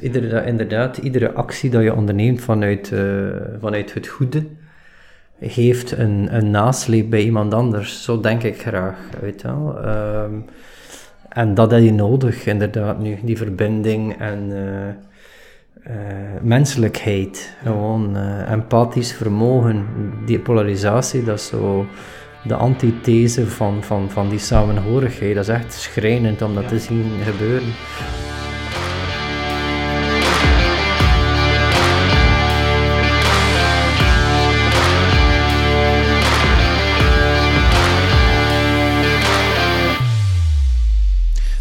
Iedere, inderdaad, iedere actie dat je onderneemt vanuit, uh, vanuit het goede, heeft een, een nasleep bij iemand anders. Zo denk ik graag. Weet je wel. Ehm, en dat heb je nodig, inderdaad, nu. Die verbinding en uh, uh, menselijkheid. Gewoon empathisch vermogen. Die polarisatie, dat is zo de antithese van, van, van die samenhorigheid. Dat is echt schrijnend om dat ja. te zien gebeuren.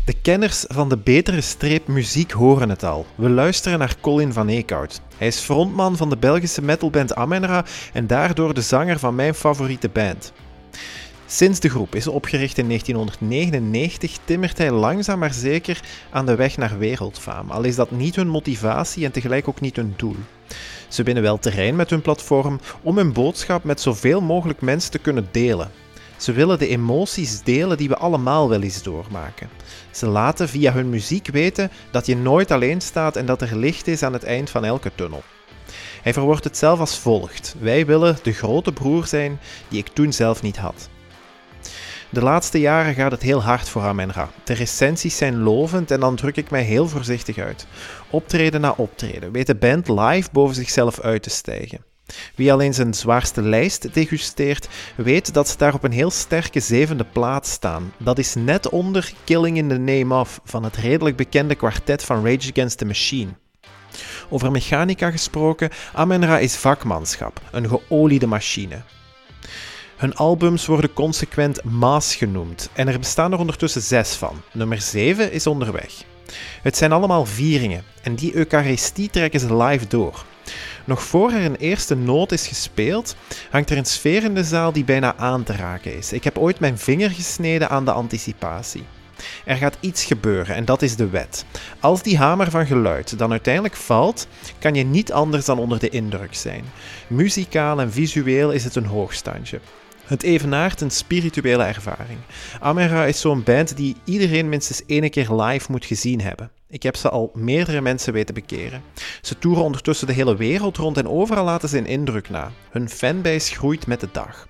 De kenners van de betere streep muziek horen het al. We luisteren naar Colin van Eekhout. Hij is frontman van de Belgische metalband Amenra en daardoor de zanger van mijn favoriete band. Sinds de groep is opgericht in 1999 timmert hij langzaam maar zeker aan de weg naar wereldfaam, al is dat niet hun motivatie en tegelijk ook niet hun doel. Ze winnen wel terrein met hun platform om hun boodschap met zoveel mogelijk mensen te kunnen delen. Ze willen de emoties delen die we allemaal wel eens doormaken. Ze laten via hun muziek weten dat je nooit alleen staat en dat er licht is aan het eind van elke tunnel. Hij verwoordt het zelf als volgt: Wij willen de grote broer zijn die ik toen zelf niet had. De laatste jaren gaat het heel hard voor Amenra. De recensies zijn lovend en dan druk ik mij heel voorzichtig uit. Optreden na optreden weet de band live boven zichzelf uit te stijgen. Wie alleen zijn zwaarste lijst degusteert, weet dat ze daar op een heel sterke zevende plaats staan. Dat is net onder Killing in the Name of van het redelijk bekende kwartet van Rage Against the Machine. Over mechanica gesproken, Amenra is vakmanschap, een geoliede machine. Hun albums worden consequent Maas genoemd en er bestaan er ondertussen zes van. Nummer 7 is onderweg. Het zijn allemaal vieringen en die Eucharistie trekken ze live door. Nog voor er een eerste noot is gespeeld, hangt er een sfeer in de zaal die bijna aan te raken is. Ik heb ooit mijn vinger gesneden aan de anticipatie. Er gaat iets gebeuren en dat is de wet. Als die hamer van geluid dan uiteindelijk valt, kan je niet anders dan onder de indruk zijn. Muzikaal en visueel is het een hoogstandje. Het evenaart een spirituele ervaring. Amera is zo'n band die iedereen minstens één keer live moet gezien hebben. Ik heb ze al meerdere mensen weten bekeren. Ze toeren ondertussen de hele wereld rond en overal laten ze een indruk na. Hun fanbase groeit met de dag.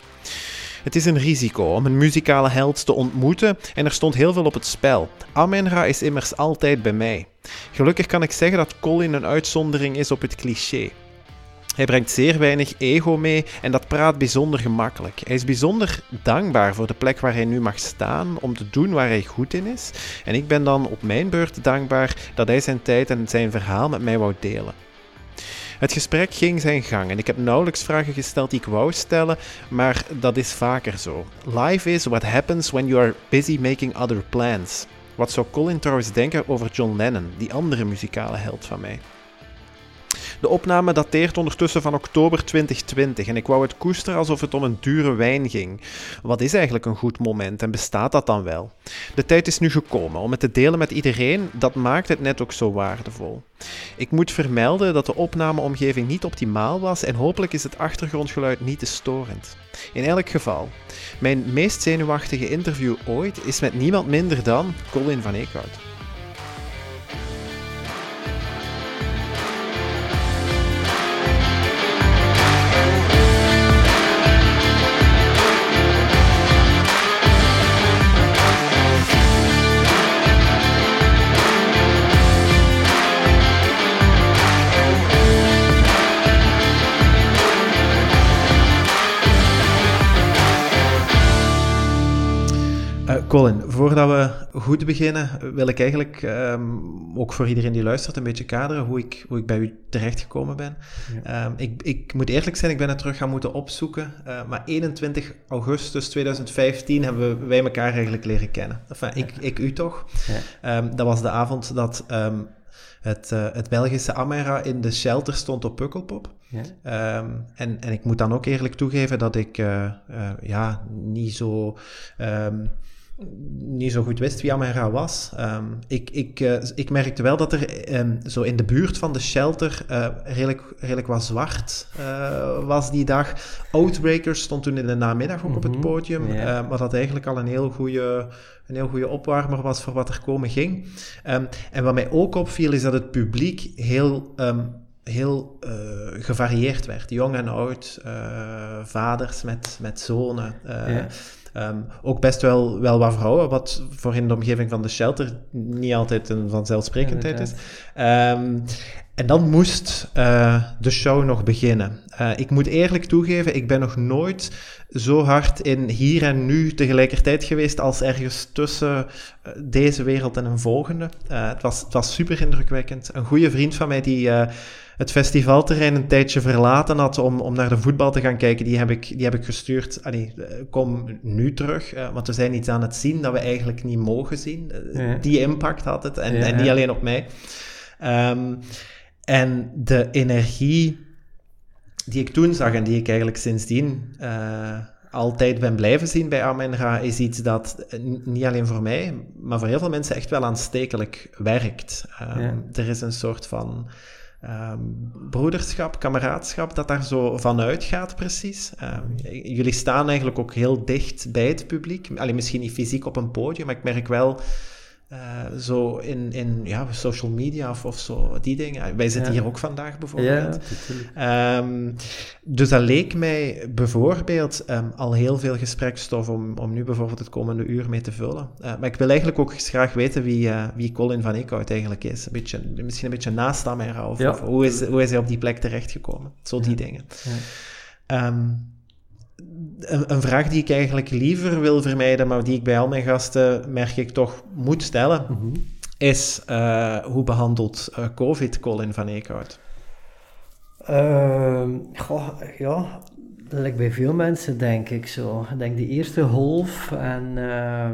Het is een risico om een muzikale held te ontmoeten en er stond heel veel op het spel. Amenra is immers altijd bij mij. Gelukkig kan ik zeggen dat Colin een uitzondering is op het cliché. Hij brengt zeer weinig ego mee en dat praat bijzonder gemakkelijk. Hij is bijzonder dankbaar voor de plek waar hij nu mag staan om te doen waar hij goed in is. En ik ben dan op mijn beurt dankbaar dat hij zijn tijd en zijn verhaal met mij wou delen. Het gesprek ging zijn gang en ik heb nauwelijks vragen gesteld die ik wou stellen, maar dat is vaker zo. Life is what happens when you are busy making other plans. Wat zou Colin trouwens denken over John Lennon, die andere muzikale held van mij? De opname dateert ondertussen van oktober 2020 en ik wou het koesteren alsof het om een dure wijn ging. Wat is eigenlijk een goed moment en bestaat dat dan wel? De tijd is nu gekomen om het te delen met iedereen, dat maakt het net ook zo waardevol. Ik moet vermelden dat de opnameomgeving niet optimaal was en hopelijk is het achtergrondgeluid niet te storend. In elk geval, mijn meest zenuwachtige interview ooit is met niemand minder dan Colin van Eekhout. Colin, voordat we goed beginnen, wil ik eigenlijk ehm, ook voor iedereen die luistert een beetje kaderen hoe ik, hoe ik bij u terechtgekomen ben. Ehm, ik, ik moet eerlijk zijn, ik ben het terug gaan moeten opzoeken. Uh, maar 21 augustus 2015 hebben wij elkaar eigenlijk leren kennen. Enfin, ik, ik u toch. Ja. Um, dat was de avond dat het, uh, het Belgische Amera in de shelter stond op Pukkelpop. Ja. en, en ik moet dan ook eerlijk toegeven dat ik uh, ja, niet zo niet zo goed wist wie Amara was. Ehm, ik, ik, uh, ik merkte wel dat er um, zo in de buurt van de shelter uh, redelijk, redelijk wat zwart uh, was die dag. Outbreakers stond toen in de namiddag ook mm -hmm. op het mhm. podium, yeah. wat dat eigenlijk al een heel goede een heel goede opwarmer was voor wat er komen ging. Um, en wat mij ook opviel is dat het publiek heel heel uh, gevarieerd werd. Jong en oud, uh, vaders met, met zonen. Uh, ja. Um, ook best wel, wel wat vrouwen, wat voor in de omgeving van de shelter niet altijd een vanzelfsprekendheid is. Um, en dan moest de show nog beginnen. ik moet eerlijk toegeven, ik ben nog nooit zo hard in hier en nu tegelijkertijd geweest als ergens tussen deze wereld en een volgende. het, was, het was super indrukwekkend. Een goede vriend van mij die het festivalterrein een tijdje verlaten had om, om naar de voetbal te gaan kijken, die heb ik, die heb ik gestuurd. Allee, kom nu terug, uh, want we zijn iets aan het zien dat we eigenlijk niet mogen zien. Uh, Die impact had het, en, ja, en niet alleen op mij. Um, en de energie die ik toen zag en die ik eigenlijk sindsdien uh, altijd ben blijven zien bij Amenra, is iets dat niet alleen voor mij, maar voor heel veel mensen echt wel aanstekelijk werkt. Um, ja. Er is een soort van um, broederschap, kameraadschap, dat daar zo vanuit gaat precies. Um, jullie staan eigenlijk ook heel dicht bij het publiek. Alleen misschien niet fysiek op een podium, maar ik merk wel uh, zo in, in ja, social media of, of zo, die dingen. Wij zitten ja. hier ook vandaag bijvoorbeeld. Ja, um, dus dat leek mij bijvoorbeeld um, al heel veel gesprekstof om, om nu bijvoorbeeld het komende uur mee te vullen. Uh, maar ik wil eigenlijk ook graag weten wie, uh, wie Colin van Eekhout eigenlijk is. Een beetje, misschien een beetje naast Amera, of, of, hoe, is, hoe is hij op die plek terechtgekomen? Zo die dingen. Um, een, een, vraag die ik eigenlijk liever wil vermijden, maar die ik bij al mijn gasten merk ik toch moet stellen, mm -hmm. is uh, hoe behandelt uh, COVID Colin van Eekhout? Uh, goh, ja, dat lijkt bij veel mensen denk ik zo. Ik denk de eerste golf en uh,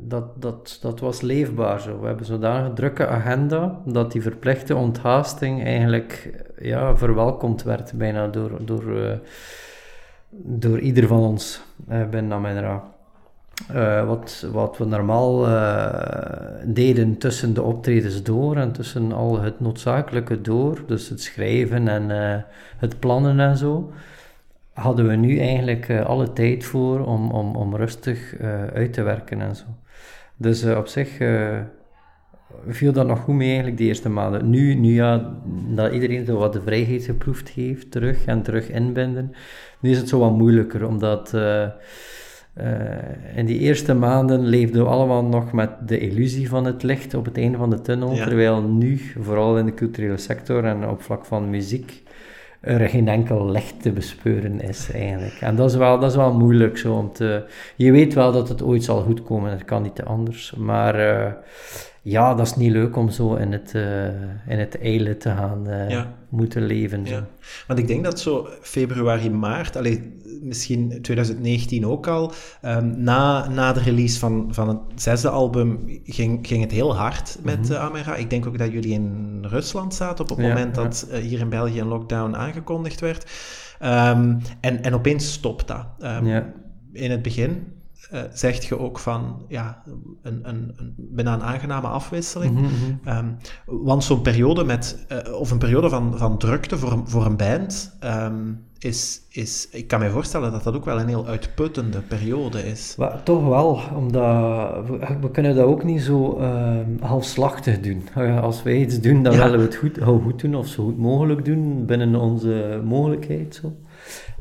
dat, dat, dat was leefbaar zo. We hebben zodanig drukke agenda dat die verplichte onthaasting eigenlijk ja, verwelkomd werd bijna door, door door ieder van ons uh, binnen Amenra. Uh, wat, wat we normaal uh, deden tussen de optredens door en tussen al het noodzakelijke door, dus het schrijven en het plannen en zo, hadden we nu eigenlijk alle tijd voor om, om, om rustig uit te werken en zo. Dus op zich viel dat nog goed mee eigenlijk de eerste maanden. Nu, nu ja, dat iedereen zo wat de vrijheid geproefd heeft terug en terug inbinden, nu is het zo wat moeilijker, omdat uh, uh, in die eerste maanden leefden we allemaal nog met de illusie van het licht op het einde van de tunnel, ja. terwijl nu, vooral in de culturele sector en op vlak van muziek, er geen enkel licht te bespeuren is eigenlijk. En dat is wel, dat is wel moeilijk zo om te... Je weet wel dat het ooit zal goed komen, het kan niet anders, maar... Uh, ja, dat is niet leuk om zo in het, uh, in het eilen te gaan uh, ja. moeten leven. Zo. Ja. Want ik denk dat zo februari, maart, allee, misschien 2019 ook al, um, na, na de release van, van het zesde album ging, ging het heel hard met mm -hmm. uh, Amera. Ik denk ook dat jullie in Rusland zaten op het ja, moment dat hier in België een lockdown aangekondigd werd. Um, en, en opeens stopt dat. Um, in het begin uh, zegt je ook van ja, een, een, een bijna een aangename afwisseling. Mm -hmm. um, want zo'n periode met, uh, of een periode van, van drukte voor, voor een band, um, is, is, ik kan me voorstellen dat dat ook wel een heel uitputtende periode is. Maar, toch wel, omdat we, we, kunnen dat ook niet zo uh, halfslachtig doen. Als wij iets doen, dan ja. willen we het goed, goed doen of zo goed mogelijk doen binnen onze mogelijkheid. Zo.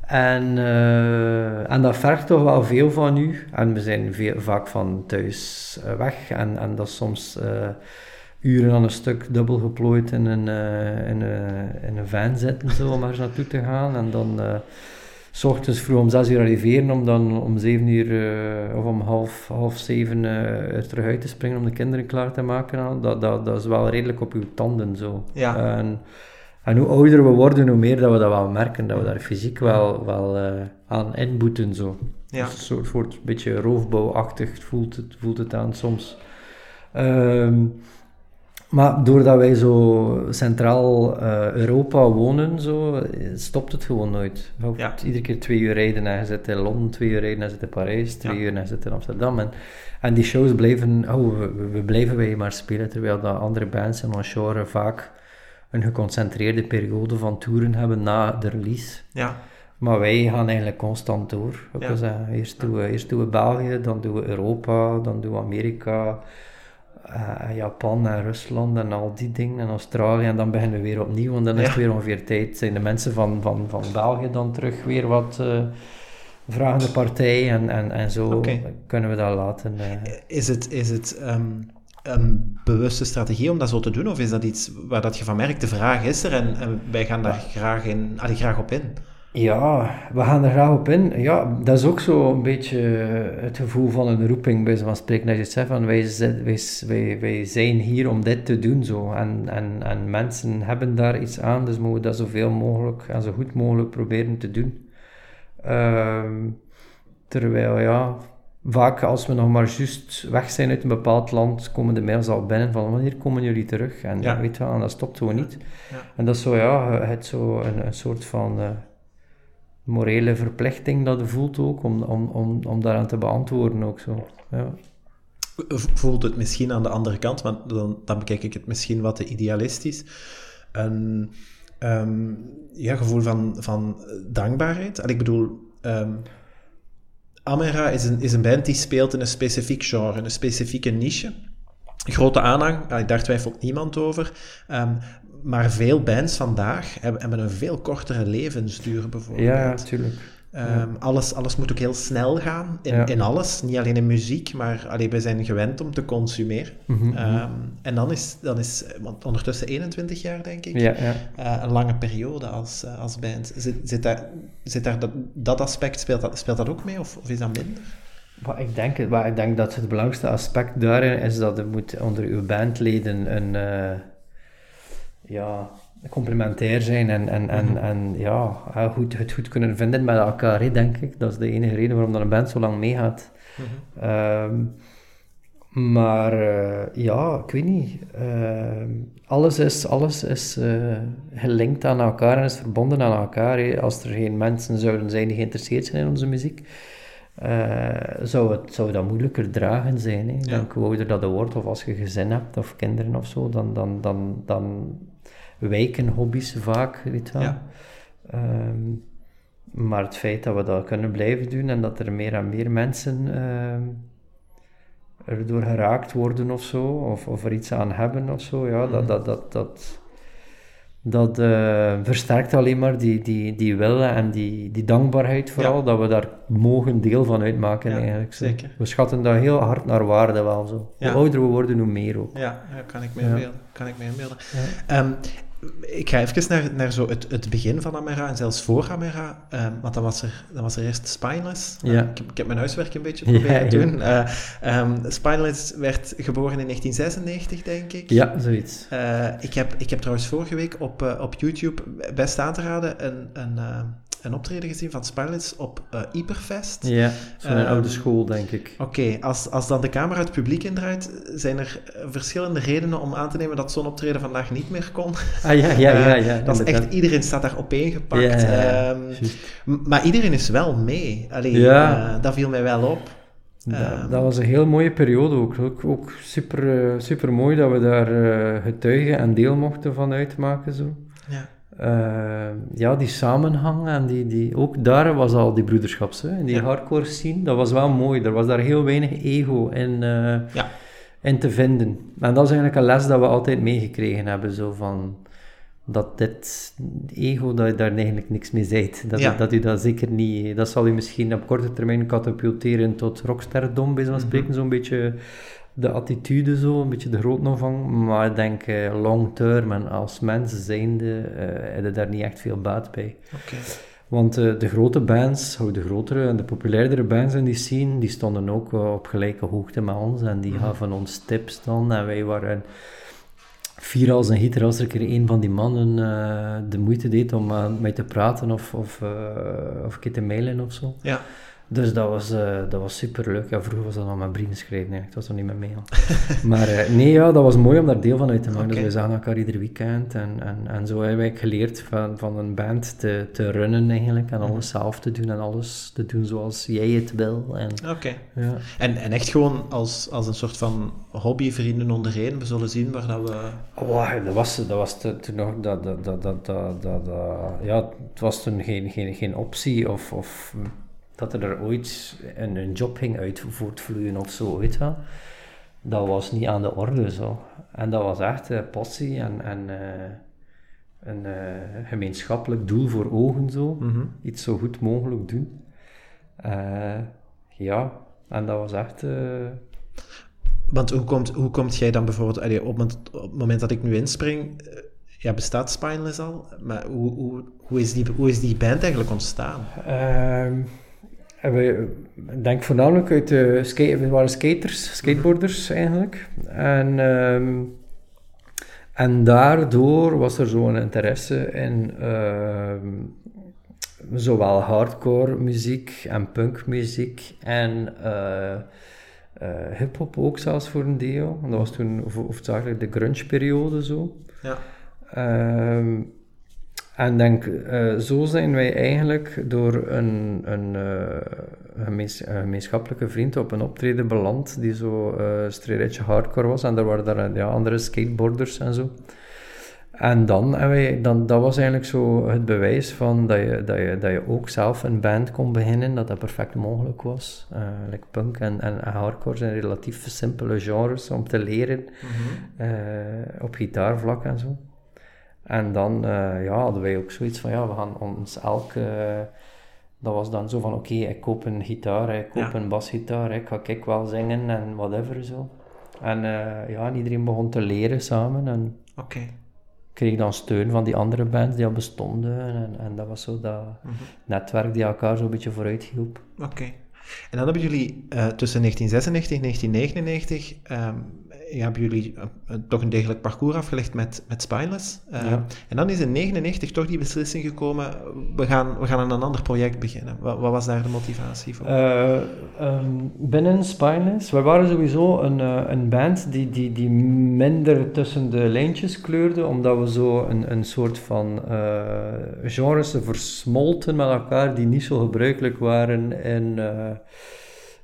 En, uh, en dat vergt toch wel veel van u. En we zijn veel, vaak van thuis uh, weg. En, en dat is soms uh, uren aan een stuk dubbel geplooid in een, in, in een van zitten, zo, om ergens naartoe te gaan. En dan s ochtends vroeg om zes uur arriveren, om dan om zeven uur of om half, half zeven er terug uit te springen om de kinderen klaar te maken. Dat, dat, dat is wel redelijk op uw tanden zo. Ja. En, en hoe ouder we worden, hoe meer dat we dat wel merken, dat we daar fysiek wel, wel uh, aan inboeten. Zo. Ja. Dus een soort, soort beetje roofbouwachtig voelt het, voelt het aan soms. Um, Maar doordat wij zo centraal uh, Europa wonen, zo, stopt het gewoon nooit. Je ja. iedere keer twee uur rijden en je zit in Londen, twee uur rijden en je zit in Parijs, twee uur en je zit in Amsterdam. En, en die shows blijven, oh, we, we blijven wij maar spelen, terwijl de andere bands in ons genre vaak een geconcentreerde periode van toeren hebben na de release. Ja. Maar wij gaan eigenlijk constant door. Ja. Zeggen. Eerst, doen we, eerst doen we België, dan doen we Europa, dan doen we Amerika, uh, Japan en Rusland en al die dingen en Australië. En dan beginnen we weer opnieuw, want dan is het weer ongeveer tijd. Zijn de mensen van, van, van België dan terug weer wat uh, vragende partij en, en, en zo kunnen we dat laten. Uh. Is het... Is het um een bewuste strategie om dat zo te doen? Of is dat iets waar dat je van merkt, de vraag is er en, wij gaan daar graag, in, allee, graag op in? Ja, we gaan er graag op in. Ja, dat is ook zo een beetje het gevoel van een roeping, bij van spreken. Dat je zegt van, wij, wij, wij, zijn hier om dit te doen. Zo. En, en, en mensen hebben daar iets aan, dus moeten we dat zoveel mogelijk en zo goed mogelijk proberen te doen. Ehm, terwijl, ja, vaak als we nog maar juist weg zijn uit een bepaald land, komen de mails al binnen van wanneer komen jullie terug? En ja. weet je wel, en dat stopt gewoon niet. Ja. En dat is zo, ja, het zo een, een soort van uh, morele verplichting dat je voelt ook, om, om, om, om daaraan te beantwoorden ook zo. Ja. Voelt het misschien aan de andere kant, want dan, dan bekijk ik het misschien wat te idealistisch. Een um, ja, gevoel van, van dankbaarheid. En ik bedoel, um, Amera is een, is een band die speelt in een specifiek genre, een specifieke niche. Grote aanhang, daar twijfelt niemand over. Um, maar veel bands vandaag hebben, hebben een veel kortere levensduur, bijvoorbeeld. Ja, natuurlijk. Um, alles, alles moet ook heel snel gaan, in, in alles. Niet alleen in muziek, maar allee, we zijn gewend om te consumeren. Mm en dan is, dan is want ondertussen 21 jaar, denk ik, ja. Uh, een lange periode als, uh, als band. Zit, zit daar, zit daar dat, dat aspect, speelt dat, speelt dat ook mee, of, of is dat minder? Wat ik, denk, wat ik denk dat het belangrijkste aspect daarin is dat er moet onder uw bandleden een... Uh, ja, complementair zijn en, en, en, mhm. en ja, goed, het goed kunnen vinden met elkaar, denk ik. Dat is de enige reden waarom dat een band zo lang meegaat. Mm maar uh, ja, ik weet niet. Uh, alles is, alles is uh, gelinkt aan elkaar en is verbonden aan elkaar. Als er geen mensen zouden zijn die geïnteresseerd zijn in onze muziek, zou, het, zou dat moeilijker dragen zijn. Hè. Ja. Denk, hoe ouder dat wordt, of als je gezin hebt of kinderen of zo, dan, dan, dan, dan wijken hobby's vaak, weet wel. Ja. Ehm, maar het feit dat we dat kunnen blijven doen en dat er meer en meer mensen uh, erdoor geraakt worden of zo, of, of er iets aan hebben of zo, ja, dat, mhm. dat, dat, dat, dat uh, versterkt alleen maar die, die, die willen en die, die dankbaarheid vooral, dat we daar mogen deel van uitmaken ja, eigenlijk. Zeker. We schatten dat heel hard naar waarde wel zo. Hoe ouder we worden, hoe meer ook. Ja, kan ik me inbeelden. Kan ik me inbeelden. Um, ik ga even naar, naar zo het, het begin van Amera en zelfs voor Amera, um, want dan was er, dan was er eerst Spineless. Ja. ik, heb, ik, heb, mijn huiswerk een beetje proberen te doen. Uh, um, Spineless werd geboren in 1996, denk ik. Ja, zoiets. Uh, ik, heb, ik heb trouwens vorige week op, uh, op YouTube, best aan te raden, een, een een optreden gezien van Spirelets op uh, Hyperfest. Ja, van een um, oude school, denk ik. Oké, als, als dan de camera het publiek indraait, zijn er verschillende redenen om aan te nemen dat zo'n optreden vandaag niet meer kon. Ah ja, ja, ja. ja, uh, dat is echt, iedereen staat daar opeengepakt. Ja, ja, um, maar iedereen is wel mee. Allee, ja. Uh, dat viel mij wel op. Ja, um, dat was een heel mooie periode ook. Ook, ook super, super mooi dat we daar getuigen en deel mochten van uitmaken. Zo. Ja. Uh, ja, die samenhang en die, die, ook daar was al die broederschap, in die hardcore scene, dat was wel mooi. Er was daar heel weinig ego in, uh, ja. in te vinden. En dat is eigenlijk een les dat we altijd meegekregen hebben, zo van dat dit ego, dat je daar eigenlijk niks mee zijt. Dat, ja. dat u dat zeker niet... Dat zal u misschien op korte termijn katapulteren tot rocksterdom, bij zo'n mm spreken, zo'n beetje de attitude zo, een beetje de grootomvang. Maar ik denk uh, long term en als mens zijnde uh, heb je daar niet echt veel baat bij. Okay. Want uh, de grote bands, de grotere en de populairdere bands in die scene, die stonden ook op gelijke hoogte met ons en die mm gaven ons tips dan. En wij waren vier als een gieter als er een keer een van die mannen de moeite deed om met mij te praten of, of, of een keer te mailen of zo. Ja. Dus dat was, uh, dat was super leuk. Ja, vroeger was dat nog met brieven schrijven, eigenlijk. het was nog niet met mail. maar uh, nee, ja, dat was mooi om daar deel van uit te maken. Okay. Dus we zagen elkaar ieder weekend en, en, en zo hebben wij geleerd van, van een band te, te runnen eigenlijk. En alles zelf te doen en alles te doen zoals jij het wil. Oké. Ja. En, en echt gewoon als, als een soort van hobbyvrienden onderheen. We zullen zien waar dat we... Oh, dat was, dat was toen nog... Dat, dat, dat, dat, dat, dat, ja, het was toen geen, geen, geen optie of... of dat er ooit een, een job ging uit voortvloeien of zo, weet je Dat was niet aan de orde zo. En dat was echt uh, passie en, en uh, een uh, gemeenschappelijk doel voor ogen zo. Mhm. Iets zo goed mogelijk doen. ja, en dat was echt... Want hoe komt, hoe komt jij dan bijvoorbeeld... Allee, op, het, op het moment dat ik nu inspring... Ja, bestaat Spineless al? Maar hoe, hoe, hoe, is, die, hoe is die band eigenlijk ontstaan? Ehm, we, denk voornamelijk uit de skate, we waren skaters, skateboarders eigenlijk. En, um, en daardoor was er zo'n interesse in uh, zowel hardcore muziek en punkmuziek en uh, uh, hip-hop ook zelfs voor een deel. dat was toen hoofdzakelijk de grunge-periode zo. Ja. Um, en denk, uh, zo zijn wij eigenlijk door een, een, uh, gemeenschappelijke vriend op een optreden beland die zo uh, hardcore was. En daar waren daar ja, andere skateboarders en zo. En dan, en wij, dan, dat was eigenlijk zo het bewijs van dat je, dat, je, dat je ook zelf een band kon beginnen, dat dat perfect mogelijk was. Uh, like punk en, en, hardcore zijn relatief simpele genres om te leren mm op gitaarvlak en zo. En dan uh, ja, hadden wij ook zoiets van, ja, we gaan ons elke... Uh, dat was dan zo van, oké, ik koop een gitaar, ik koop een basgitaar, ik ga ik wel zingen en whatever zo. En uh, ja, iedereen begon te leren samen en okay. kreeg dan steun van die andere bands die al bestonden. En, en dat was zo dat mm netwerk die elkaar zo'n beetje vooruit hielp. Oké. En dan hebben jullie tussen 1996 en 1999 um, hebben jullie uh, toch een degelijk parcours afgelegd met, met Spineless. Uh, En dan is in 1999 toch die beslissing gekomen, we gaan, we gaan aan een ander project beginnen. Wat, wat was daar de motivatie voor? Um, binnen Spineless, we waren sowieso een, een band die, die, die minder tussen de lijntjes kleurde, omdat we zo een, een soort van genres versmolten met elkaar die niet zo gebruikelijk waren in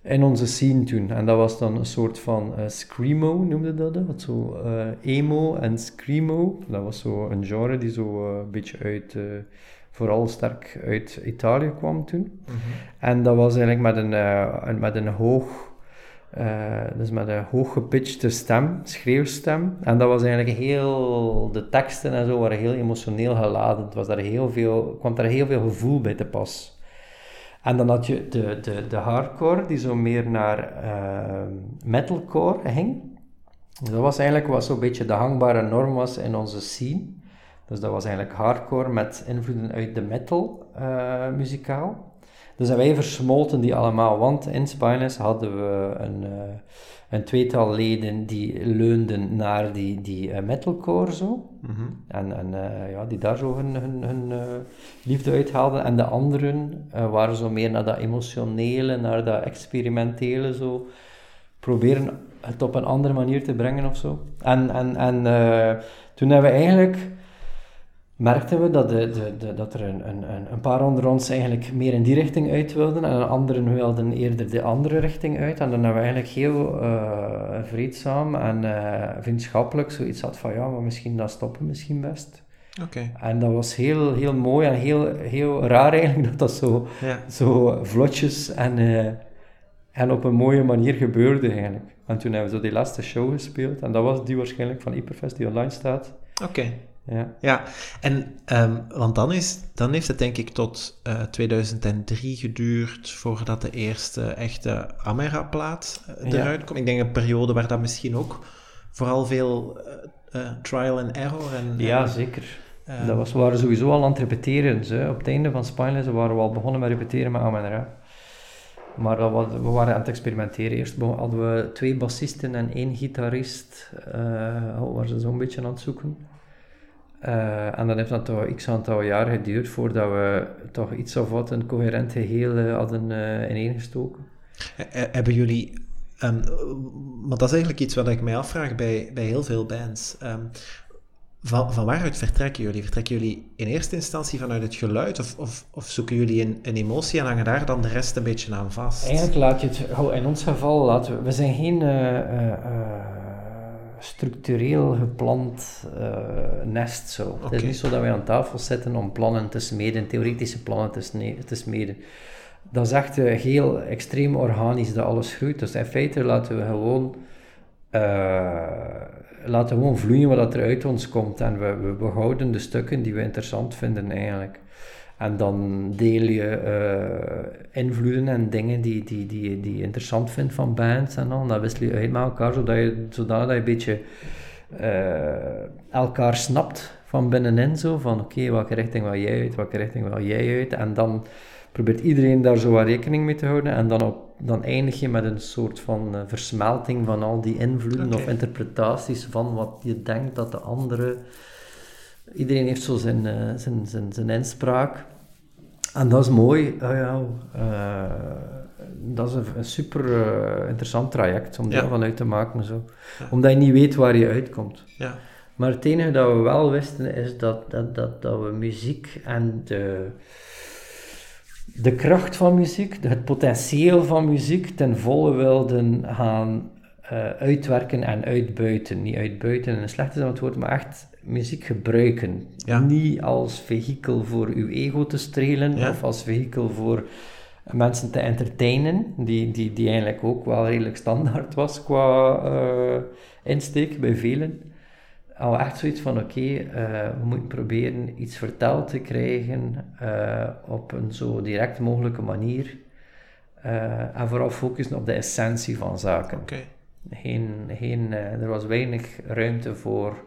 in onze scene toen. En dat was dan een soort van uh, screamo, noemde dat dat. Zo uh, emo en screamo. Dat was zo een genre die zo uh, een beetje uit, vooral sterk uit Italië kwam toen. Mhm. En dat was eigenlijk met een, met een hoog... dus met een hooggepitchte stem, schreeuwstem. En dat was eigenlijk heel... De teksten en zo waren heel emotioneel geladen. Het was daar heel veel, kwam daar heel veel gevoel bij te pas. En dan had je de, de, de hardcore, die zo meer naar uh, metalcore ging. Dat was eigenlijk wat zo'n beetje de hangbare norm was in onze scene. Dus dat was eigenlijk hardcore met invloeden uit de metal uh, muzikaal. Dus wij versmolten die allemaal, want in Spineless hadden we een, uh, een tweetal leden die leunden naar die, die uh, metalcore zo. Mhm. En, en uh, ja, die daar zo hun, hun, hun liefde uithaalden. En de anderen waren zo meer naar dat emotionele, naar dat experimentele zo. Proberen het op een andere manier te brengen of zo. En, en, en toen hebben we eigenlijk merkten we dat, de, de, de, dat er een, een, een paar onder ons eigenlijk meer in die richting uit wilden en anderen wilden eerder de andere richting uit. En dan hebben we eigenlijk heel uh, vreedzaam en uh, vriendschappelijk zoiets had van ja, maar misschien dat stoppen misschien best. Okay. En dat was heel, heel mooi en heel, heel raar eigenlijk dat dat zo, zo vlotjes en, uh, en op een mooie manier gebeurde eigenlijk. En toen hebben we zo die laatste show gespeeld en dat was die waarschijnlijk van Hyperfest die online staat. Oké. Ja, ja. en um, want dan, is, dan heeft het denk ik tot uh, eh, 2003 geduurd voordat de eerste echte Amera-plaat uh, eruit ja. komt. Ik denk een periode waar dat misschien ook vooral veel uh, trial and error en... Ja, zeker. Um, dat was, we waren sowieso al aan het repeteren. Zo. Op het einde van Spineless waren we al begonnen met repeteren met Amera. Maar dat was, we waren aan het experimenteren. Eerst hadden we twee bassisten en één gitarist. Uh, waren ze zo'n beetje aan het zoeken. Uh, en dan heeft dat toch x aantal jaar geduurd voordat we toch iets of wat een coherent geheel uh, hadden uh, ineengestoken. Hebben jullie, um, want dat is eigenlijk iets wat ik mij afvraag bij, bij heel veel bands. Um, van, van waaruit vertrekken jullie? Vertrekken jullie in eerste instantie vanuit het geluid of, of, of zoeken jullie een, een, emotie en hangen daar dan de rest een beetje aan vast? Eigenlijk laat je het, in ons geval, laten we, we zijn geen structureel gepland uh, nest. Zo. Okay. Het is niet zo dat wij aan tafel zitten om plannen te smeden, theoretische plannen te, te smeden. Dat is echt uh, heel extreem organisch dat alles groeit. Dus in feite laten we gewoon, uh, laten we gewoon vloeien wat er uit ons komt. En we, we behouden de stukken die we interessant vinden eigenlijk. En dan deel je uh, invloeden en dingen die, die, die, die je interessant vindt van bands en dan. Dat wissel je uit met elkaar, zodat je, zodat je een beetje uh, elkaar snapt van binnenin. Zo, van oké, okay, welke richting wil jij uit, welke richting wil jij uit. En dan probeert iedereen daar zo wat rekening mee te houden. En dan, op, dan eindig je met een soort van uh, versmelting van al die invloeden okay. of interpretaties van wat je denkt dat de andere... Iedereen heeft zo zijn, zijn, zijn, zijn inspraak. En dat is mooi. Ja, uh, dat is een, super uh, interessant traject om deel van uit te maken. Zo. Ja. Omdat je niet weet waar je uitkomt. Ja. Maar het enige dat we wel wisten is dat, dat, dat, dat we muziek en de, de kracht van muziek, het potentieel van muziek ten volle wilden gaan uitwerken en uitbuiten. Niet uitbuiten in een slechte zin van het woord, maar echt muziek gebruiken. Ja. Niet als vehikel voor uw ego te strelen Ja. of als vehikel voor mensen te entertainen, die, die, die eigenlijk ook wel redelijk standaard was qua eh, insteek bij velen. Al echt zoiets van: oké, eh, we moeten proberen iets verteld te krijgen eh, op een zo direct mogelijke manier. En vooral focussen op de essentie van zaken. Geen, geen, er was weinig ruimte voor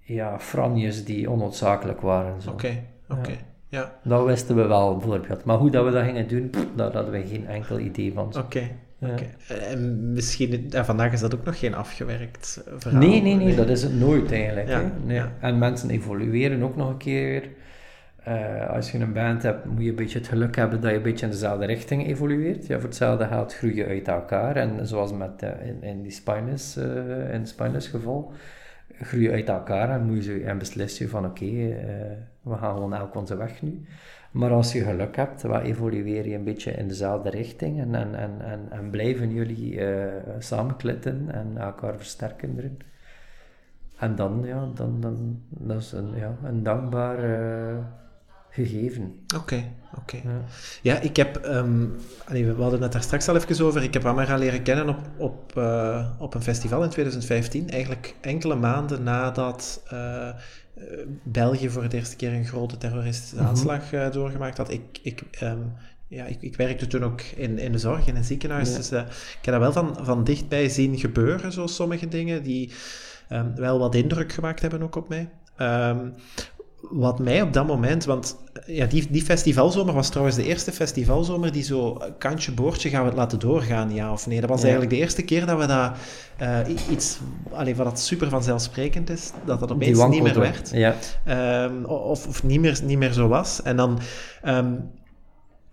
ja, franjes die onnoodzakelijk waren. Zo. Oké, oké. Ja, Dat wisten we wel bijvoorbeeld. Maar hoe dat we dat gingen doen, pff, daar hadden we geen enkel idee van. oké. Ja. oké. En misschien, en vandaag is dat ook nog geen afgewerkt eh, verhaal. Nee, nee, nee, dat is het nooit eigenlijk. Ja, hè. Nee. ja. En mensen evolueren ook nog een keer. Eh, als je een band hebt, moet je een beetje het geluk hebben dat je een beetje in dezelfde richting evolueert. Ja, voor hetzelfde geld groei je uit elkaar. En zoals met, eh, in, in die Spinus, eh, in geval, groei je uit elkaar en, moet je, en beslis je van oké, we gaan gewoon elk onze weg nu. Maar als je geluk hebt, wat evolueer je een beetje in dezelfde richting en, en, en, en, en blijven jullie samenklitten en elkaar versterken erin. En dan, ja, dan, dan dat is een, ja, een dankbaar gegeven. Oké, oké. Ja. Ja, ik heb, allee, we hadden het daar straks al even over, ik heb Amara leren kennen op, op, eh, op een festival in 2015, eigenlijk enkele maanden nadat eh, België voor de eerste keer een grote terroristische Mhm. aanslag eh, doorgemaakt had. Ik, ik, ehm, ja, ik, ik werkte toen ook in, in de zorg, in een ziekenhuis, Ja. dus ik heb dat wel van, van dichtbij zien gebeuren, zo sommige dingen, die ehm, wel wat indruk gemaakt hebben ook op mij. Wat mij op dat moment, want ja, die, die festivalzomer was trouwens de eerste festivalzomer die zo kantje boordje gaan we het laten doorgaan, ja of nee. Dat was Ja. eigenlijk de eerste keer dat we dat eh, iets, allee, wat dat super vanzelfsprekend is, dat dat opeens niet meer werd. Ja. Ehm, of of niet, meer, niet meer zo was. En dan, ehm,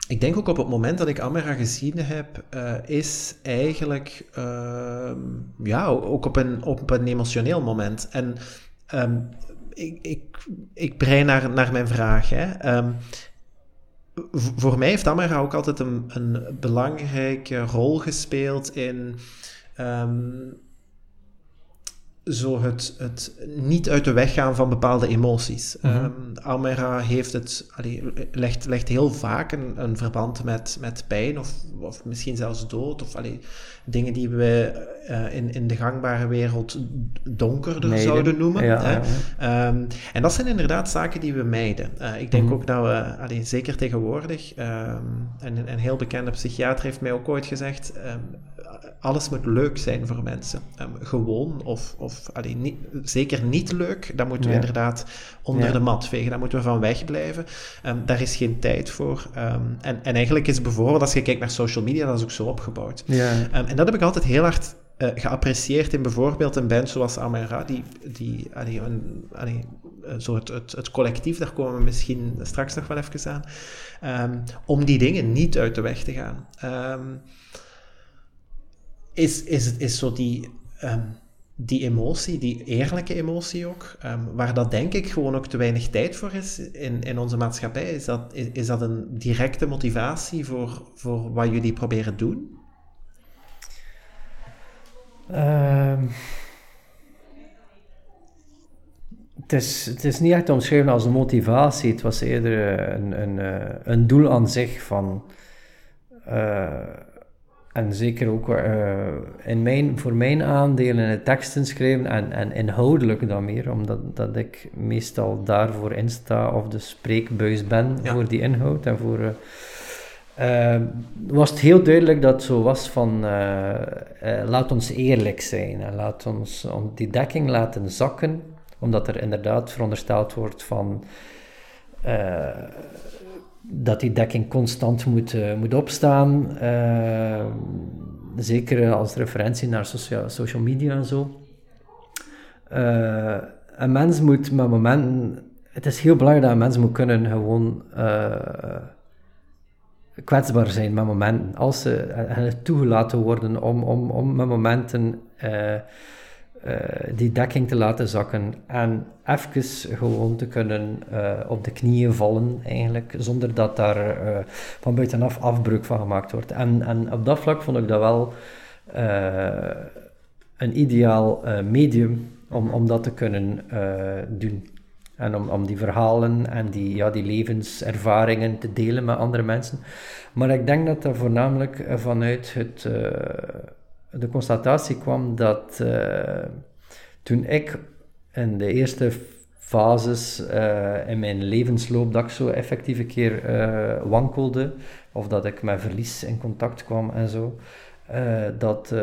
ik denk ook op het moment dat ik Amera gezien heb, eh, is eigenlijk, ehm, ja, ook op een, op een emotioneel moment. En ik, ik, ik brei naar, naar mijn vraag. Hè. Ehm, voor mij heeft Amera ook altijd een, een belangrijke rol gespeeld in ehm, zo het, het niet uit de weg gaan van bepaalde emoties. Amera heeft het, allee, legt, legt heel vaak een, een verband met, met pijn of, of misschien zelfs dood of allee, dingen die we eh, in, in de gangbare wereld donkerder zouden noemen. Ja, hè. ja, ja. Ehm, en dat zijn inderdaad zaken die we mijden. Eh, ik denk Mhm. ook dat we, allee, zeker tegenwoordig, ehm, en een, een heel bekende psychiater heeft mij ook ooit gezegd, alles moet leuk zijn voor mensen. Gewoon of, of allee, niet, zeker niet leuk, dat moeten we Ja. inderdaad onder Ja. de mat vegen. Daar moeten we van wegblijven. Ehm daar is geen tijd voor. Ehm, en, en eigenlijk is bijvoorbeeld, als je kijkt naar social media, dat is ook zo opgebouwd. Ja. Ehm, en dat heb ik altijd heel hard uh, geapprecieerd in bijvoorbeeld een band zoals Amara, die, die allee, een, allee, zo het, het, het, collectief, daar komen we misschien straks nog wel even aan, um, om die dingen niet uit de weg te gaan. Um, is, is, is zo die, um, die emotie, die eerlijke emotie ook, waar dat denk ik gewoon ook te weinig tijd voor is in, in onze maatschappij, is dat, is, is dat een directe motivatie voor, voor wat jullie proberen doen? Um, het, is, het is niet echt omschreven als een motivatie, het was eerder eh, een, een, eh, een doel aan zich van. Uh, en zeker ook uh, in mijn, voor mijn aandelen het teksten schrijven en, en inhoudelijk dan meer, omdat dat ik meestal daarvoor insta of de spreekbuis ben voor die inhoud en voor uh, was het heel duidelijk dat het zo was van laat ons eerlijk zijn en laat ons om die dekking laten zakken, omdat er inderdaad verondersteld wordt van dat die dekking constant moet, moet opstaan, zeker als referentie naar social, media en zo. een mens moet met momenten, het is heel belangrijk dat een mens moet kunnen gewoon kwetsbaar zijn met momenten. Als ze toegelaten worden om, om, om met momenten uh, die dekking te laten zakken en even gewoon te kunnen op de knieën vallen, eigenlijk, zonder dat daar van buitenaf afbreuk van gemaakt wordt. En, en op dat vlak vond ik dat wel een ideaal medium om, om dat te kunnen doen. En om, om die verhalen en die, ja, die levenservaringen te delen met andere mensen. Maar ik denk dat dat voornamelijk eh, vanuit het, de constatatie kwam dat uh, toen ik in de eerste fases uh, in mijn levensloop, dat ik zo effectief een keer wankelde, of dat ik met verlies in contact kwam en zo, dat,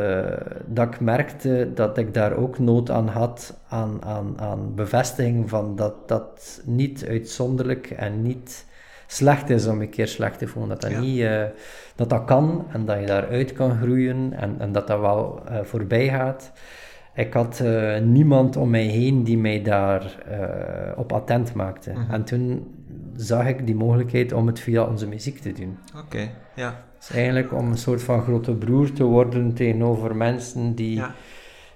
dat ik merkte dat ik daar ook nood aan had, aan, aan, aan bevestiging van dat dat niet uitzonderlijk en niet slecht is om een keer slecht te voelen. Dat dat, niet, uh, dat, dat kan en dat je daaruit kan groeien en, en dat dat wel voorbij gaat. Ik had niemand om mij heen die mij daar op attent maakte. Mm -hmm. En toen zag ik die mogelijkheid om het via onze muziek te doen. Oké, ja is eigenlijk om een soort van grote broer te worden tegenover mensen die,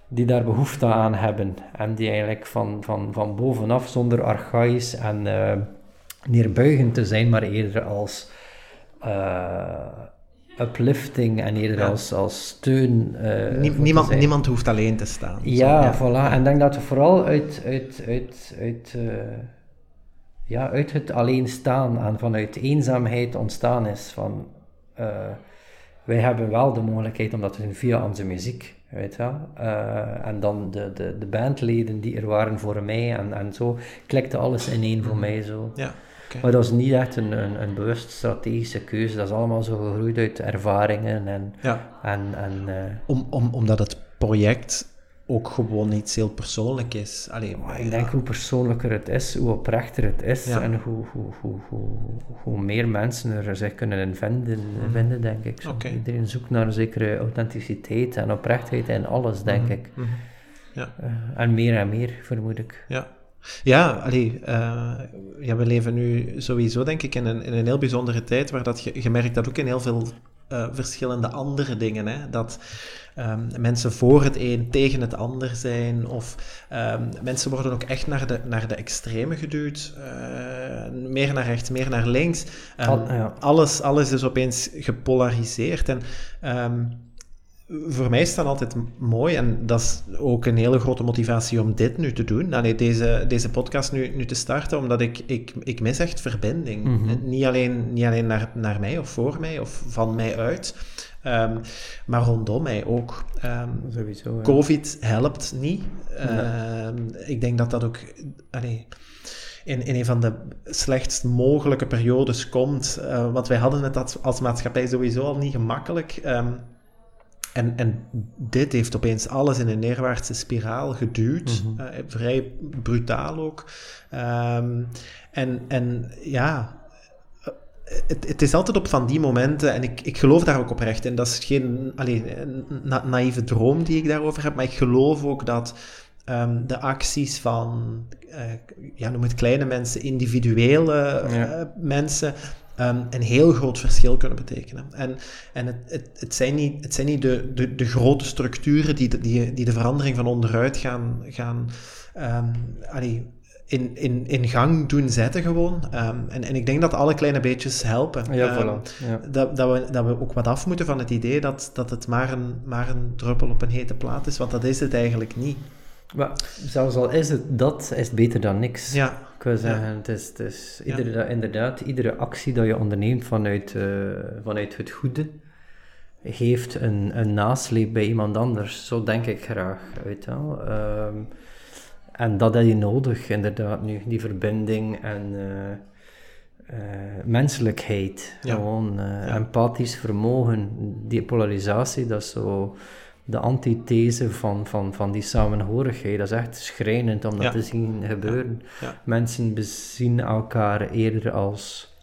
die daar behoefte aan hebben. En die eigenlijk van, van, van bovenaf, zonder archaïs en uh, neerbuigend te zijn, maar eerder als uh, uplifting en eerder als, als steun. Uh, niemand, niemand hoeft alleen te staan. Ja, ja, voilà. En ik denk dat we vooral uit, uit, uit, uit, ja, uit het alleen staan en vanuit eenzaamheid ontstaan is. Van, wij hebben wel de mogelijkheid om dat te doen via onze muziek. Weet je? Uh, en dan de, de, de bandleden die er waren voor mij en, en zo klikte alles in één voor mhm. mij zo. Ja, okay. Maar dat is niet echt een, een, een bewust strategische keuze, dat is allemaal zo gegroeid uit ervaringen en... Ja. en, en uh, om, om, omdat het project ook gewoon iets heel persoonlijk is. Allee, maar ik denk hoe persoonlijker het is, hoe oprechter het is en hoe, hoe, hoe, hoe, hoe meer mensen er zich kunnen in vinden, mm. vinden denk ik. Zo. Okay. Iedereen zoekt naar een zekere authenticiteit en oprechtheid in alles, denk mm. ik. Mm. Ja. Uh, en meer en meer, vermoed ik. Ja. Ja, allee, uh, ja, we leven nu sowieso, denk ik, in een, in een heel bijzondere tijd waar dat je, je merkt dat ook in heel veel uh, verschillende andere dingen. Hè? Dat um, mensen voor het een tegen het ander zijn, of um, mensen worden ook echt naar de, naar de extreme geduwd. Uh, meer naar rechts, meer naar links. Um, Al, ja. alles, alles is opeens gepolariseerd. En voor mij is dat altijd mooi en dat is ook een hele grote motivatie om dit nu te doen. Allee, deze, deze podcast nu, nu te starten, omdat ik, ik, ik mis echt verbinding. Mm -hmm. Niet alleen, niet alleen naar, naar mij of voor mij of van mij uit, um, maar rondom mij ook. Um, Sowieso, ja. Covid helpt niet. Ja. Um, ik denk dat dat ook... Allee, in, in een van de slechtst mogelijke periodes komt. Uh, want wij hadden het als, als maatschappij sowieso al niet gemakkelijk. Um, en, en dit heeft opeens alles in een neerwaartse spiraal geduwd. Mm -hmm. uh, vrij brutaal ook. Um, en, en ja, het, het, is altijd op van die momenten, en ik, ik geloof daar ook oprecht in. Dat is geen alleen, na, naïeve droom die ik daarover heb, maar ik geloof ook dat um, de acties van, uh, ja, noem het kleine mensen, individuele uh, mensen, um, een heel groot verschil kunnen betekenen. En, en het, het, het zijn niet, het zijn niet de, de, de grote structuren die de, die, die de verandering van onderuit gaan, gaan um, allee, in, in, in gang doen zetten gewoon. Um, en, en ik denk dat alle kleine beetjes helpen. Ja, voilà. ja. Dat, dat, we, dat we ook wat af moeten van het idee dat, dat het maar een, maar een druppel op een hete plaat is, want dat is het eigenlijk niet. Maar zelfs al is het dat, is het beter dan niks. Ja. Ik wil zeggen, het is, het is iedere, inderdaad, iedere actie dat je onderneemt vanuit, uh, vanuit het goede, heeft een, een nasleep bij iemand anders. Zo denk ik graag. Weet je wel. Um, en dat heb je nodig, inderdaad, nu. Die verbinding en uh, uh, menselijkheid. Ja. Gewoon uh, empathisch vermogen. Die polarisatie, dat is zo de antithese van, van, van die samenhorigheid. Dat is echt schrijnend om dat Ja. te zien gebeuren. Ja. Ja. Mensen bezien elkaar eerder als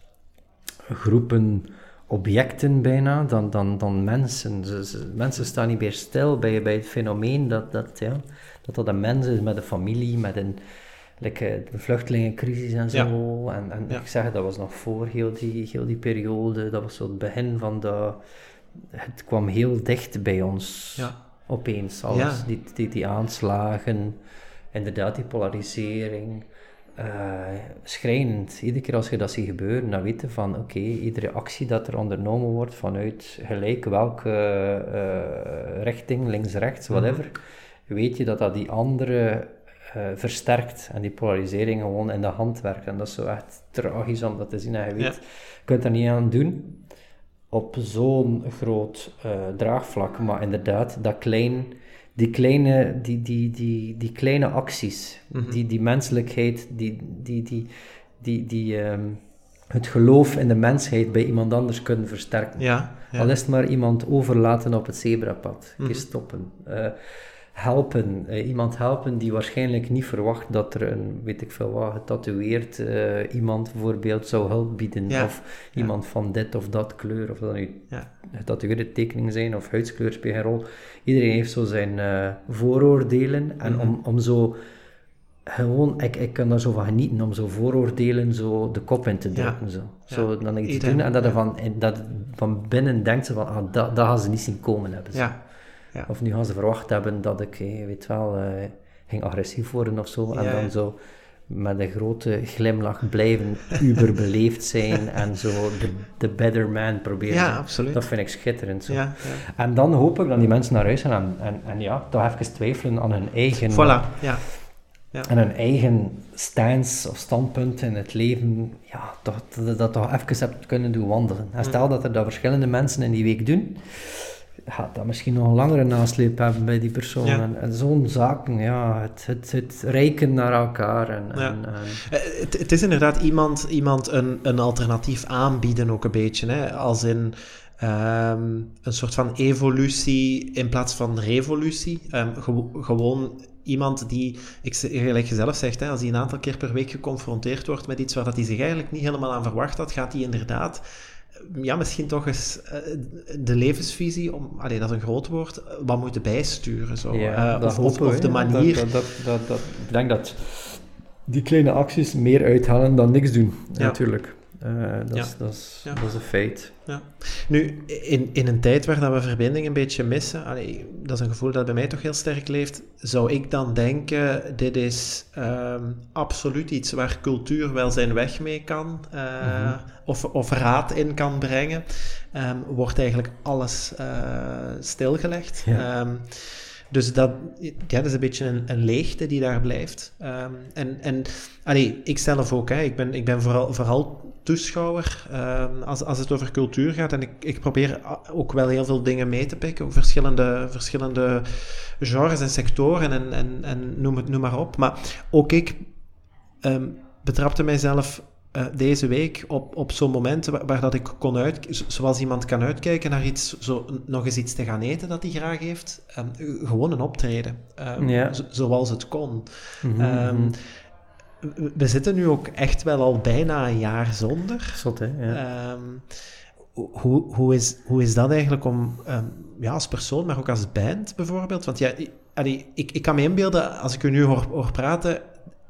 groepen objecten bijna dan, dan, dan mensen. Ze, ze- mensen staan niet meer stil bij, bij het fenomeen dat dat, ja, dat, dat een mens is met een familie, met een like, eh, de vluchtelingencrisis en zo. En, en ik zeg, dat was nog voor heel die, heel die periode, dat was zo het begin van de... Het kwam heel dicht bij ons Ja. opeens, alles. Ja. Die, die, die aanslagen, inderdaad die polarisering. eh schrijnend. Iedere keer als je dat ziet gebeuren, dan weet je van oké, iedere actie dat er ondernomen wordt vanuit gelijk welke eh, richting, links, rechts, whatever, weet je dat dat die andere eh, versterkt en die polarisering gewoon in de hand werkt. En dat is zo echt tragisch om dat te zien. En je weet, Ja. je kunt er niet aan doen op zo'n groot eh, draagvlak, maar inderdaad, dat klein, die, kleine, die, die, die, die kleine acties, Mhm. die, die menselijkheid, die, die, die, die, die, ehm, het geloof in de mensheid bij iemand anders kunnen versterken. Ja. ja. Al is het maar iemand overlaten op het zebrapad, Mhm. stoppen. Eh, helpen, eh, iemand helpen die waarschijnlijk niet verwacht dat er een, weet ik veel wat, getatoeëerd eh, iemand bijvoorbeeld zou hulp bieden. Ja. Of iemand van dit of dat kleur, of dat nu Ja. getatoeëerde tekeningen zijn of huidskleur speelt geen rol. Iedereen heeft zo zijn eh, vooroordelen. En Mhm. om, om zo gewoon, ik, ik kan daar zo van genieten, om zo vooroordelen zo de kop in te Ja. drukken. Zo. Ja. Zo, dan iets Iedereen, doen en dat, er ja. van, en dat van binnen denkt ze van, ah, dat, dat gaan ze niet zien komen hebben. zo. Ja. Ja. Of nu gaan ze verwacht hebben dat ik, eh, weet wel, eh, ging agressief worden of zo. En Ja, dan ja. zo met een grote glimlach blijven uberbeleefd zijn en zo de, de better man proberen. Ja, absoluut. Dat vind ik schitterend. Zo. Ja, ja. En dan hoop ik dat die mensen naar huis gaan en, en, en ja, toch even twijfelen aan hun eigen, Voilà. Ja. en hun eigen stance of standpunt in het leven. Ja, toch, dat je dat toch even hebt kunnen doen wandelen. En stel dat er dat verschillende mensen in die week doen, gaat dat misschien nog een langere nasleep hebben bij die persoon. Ja. En, en zo'n zaken, ja, het, het, het reiken naar elkaar. En, Ja. en, en- Eh, Het, het is inderdaad iemand, iemand een, een alternatief aanbieden ook een beetje. Hè? Als in ehm, een soort van evolutie in plaats van revolutie. Ehm, gewo- gewoon iemand die, ik, gelijk je zelf zegt, hè, als hij een aantal keer per week geconfronteerd wordt met iets waar dat hij zich eigenlijk niet helemaal aan verwacht had, gaat hij inderdaad ja, misschien toch eens eh, de levensvisie, om, allee, dat is een groot woord, eh, wat moeten bijsturen. Zo. Ja, Eh, dat of, hopen de manier. Dat, dat, dat, dat, ik denk dat die kleine acties meer uithalen dan niks doen, Ja. natuurlijk. Eh, dat, Ja. is, dat, is, Ja. dat is een feit. Ja. Nu, in, in een tijd waar dat we verbinding een beetje missen, allee, dat is een gevoel dat bij mij toch heel sterk leeft, zou ik dan denken, dit is ehm, absoluut iets waar cultuur wel zijn weg mee kan, eh, Mhm. of, of raad in kan brengen, Ehm, wordt eigenlijk alles eh, stilgelegd. Ja. Dus dat, ja, dat is een beetje een, een leegte die daar blijft. Ehm, en en allee, ik zelf ook, hè, ik ben, ik ben vooral, vooral toeschouwer ehm, als, als het over cultuur gaat. En ik, ik probeer ook wel heel veel dingen mee te pikken, verschillende, verschillende genres en sectoren en, en, en noem, het, noem maar op. Maar ook ik ehm, betrapte mijzelf eh, deze week op, op zo'n moment waar, waar dat ik kon uit, zo- zoals iemand kan uitkijken naar iets, zo, nog eens iets te gaan eten dat hij graag heeft. Ehm, gewoon een optreden, ehm, Ja. zoals het kon. Mhm, Ehm, mhm. we zitten nu ook echt wel al bijna een jaar zonder. Zot, hè? Ja. Hoe, hoe, is, hoe is dat eigenlijk om, ja, als persoon, maar ook als band bijvoorbeeld? Want ja, ik, ik, ik kan me inbeelden, als ik u nu hoor, hoor praten,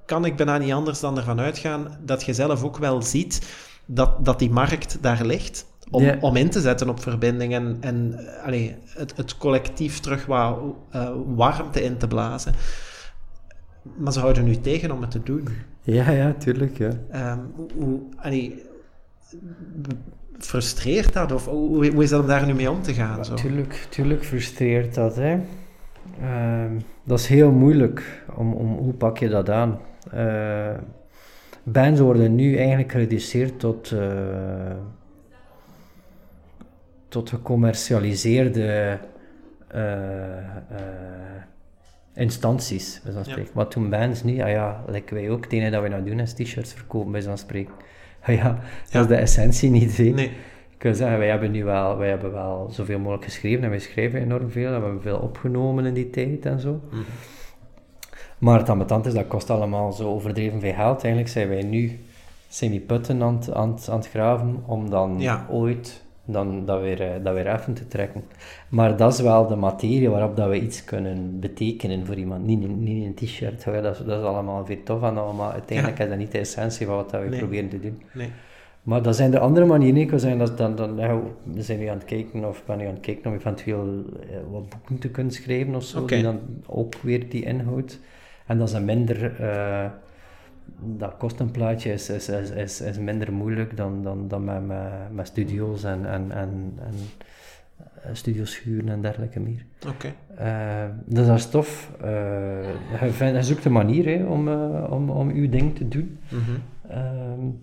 kan ik bijna niet anders dan ervan uitgaan dat je zelf ook wel ziet dat, dat die markt daar ligt. Om, om in te zetten op verbindingen en allee, het, het collectief terug wat uh, warmte in te blazen. Maar ze houden nu tegen om het te doen. Ja, ja, tuurlijk. Ja. Um, hoe, allee, frustreert dat? Of hoe, hoe, is dat om daar nu mee om te gaan? Zo? Tuurlijk, tuurlijk frustreert dat. Hè. Uh, dat is heel moeilijk. Om, om, hoe pak je dat aan? Uh, bands worden nu eigenlijk gereduceerd tot, uh, tot gecommercialiseerde uh, instanties, bij zo'n spreken. Maar toen bands niet, ah ja, like wij ook, het enige dat we nou doen is t-shirts verkopen, bij zo'n spreken. Ah ja, dat is de essentie niet. Hè. Nee. Ik zeggen, wij hebben nu wel, wij hebben wel zoveel mogelijk geschreven en wij schrijven enorm veel. We hebben veel opgenomen in die tijd en zo. Mm. Maar het ambetant is, dat kost allemaal zo overdreven veel geld. Eigenlijk zijn wij nu semi-putten aan, aan, aan het graven om dan ooit dan dat weer, eh, dat weer even te trekken. Maar dat is wel de materie waarop dat we iets kunnen betekenen voor iemand. Niet, niet een t-shirt, dat, is, dat is allemaal veel tof en allemaal. Uiteindelijk is dat niet de essentie van wat dat we proberen te doen. Nee. Maar dat zijn de andere manieren. Ik zijn dat dan, dan ja, we zijn nu aan het kijken of ben nu aan het kijken om eventueel eh, wat boeken te kunnen schrijven of zo, die dan ook weer die inhoud. En dat is een minder... Uh, dat kostenplaatje is, is, is, is, is minder moeilijk dan, dan, dan met, met, met studio's en, en, en, en eh, studioschuren en dergelijke meer. Oké. Okay. Uh, dus dat is tof. Uh, je, je, zoekt een manier hè, om, uh, om, om uw ding te doen. Mm -hmm.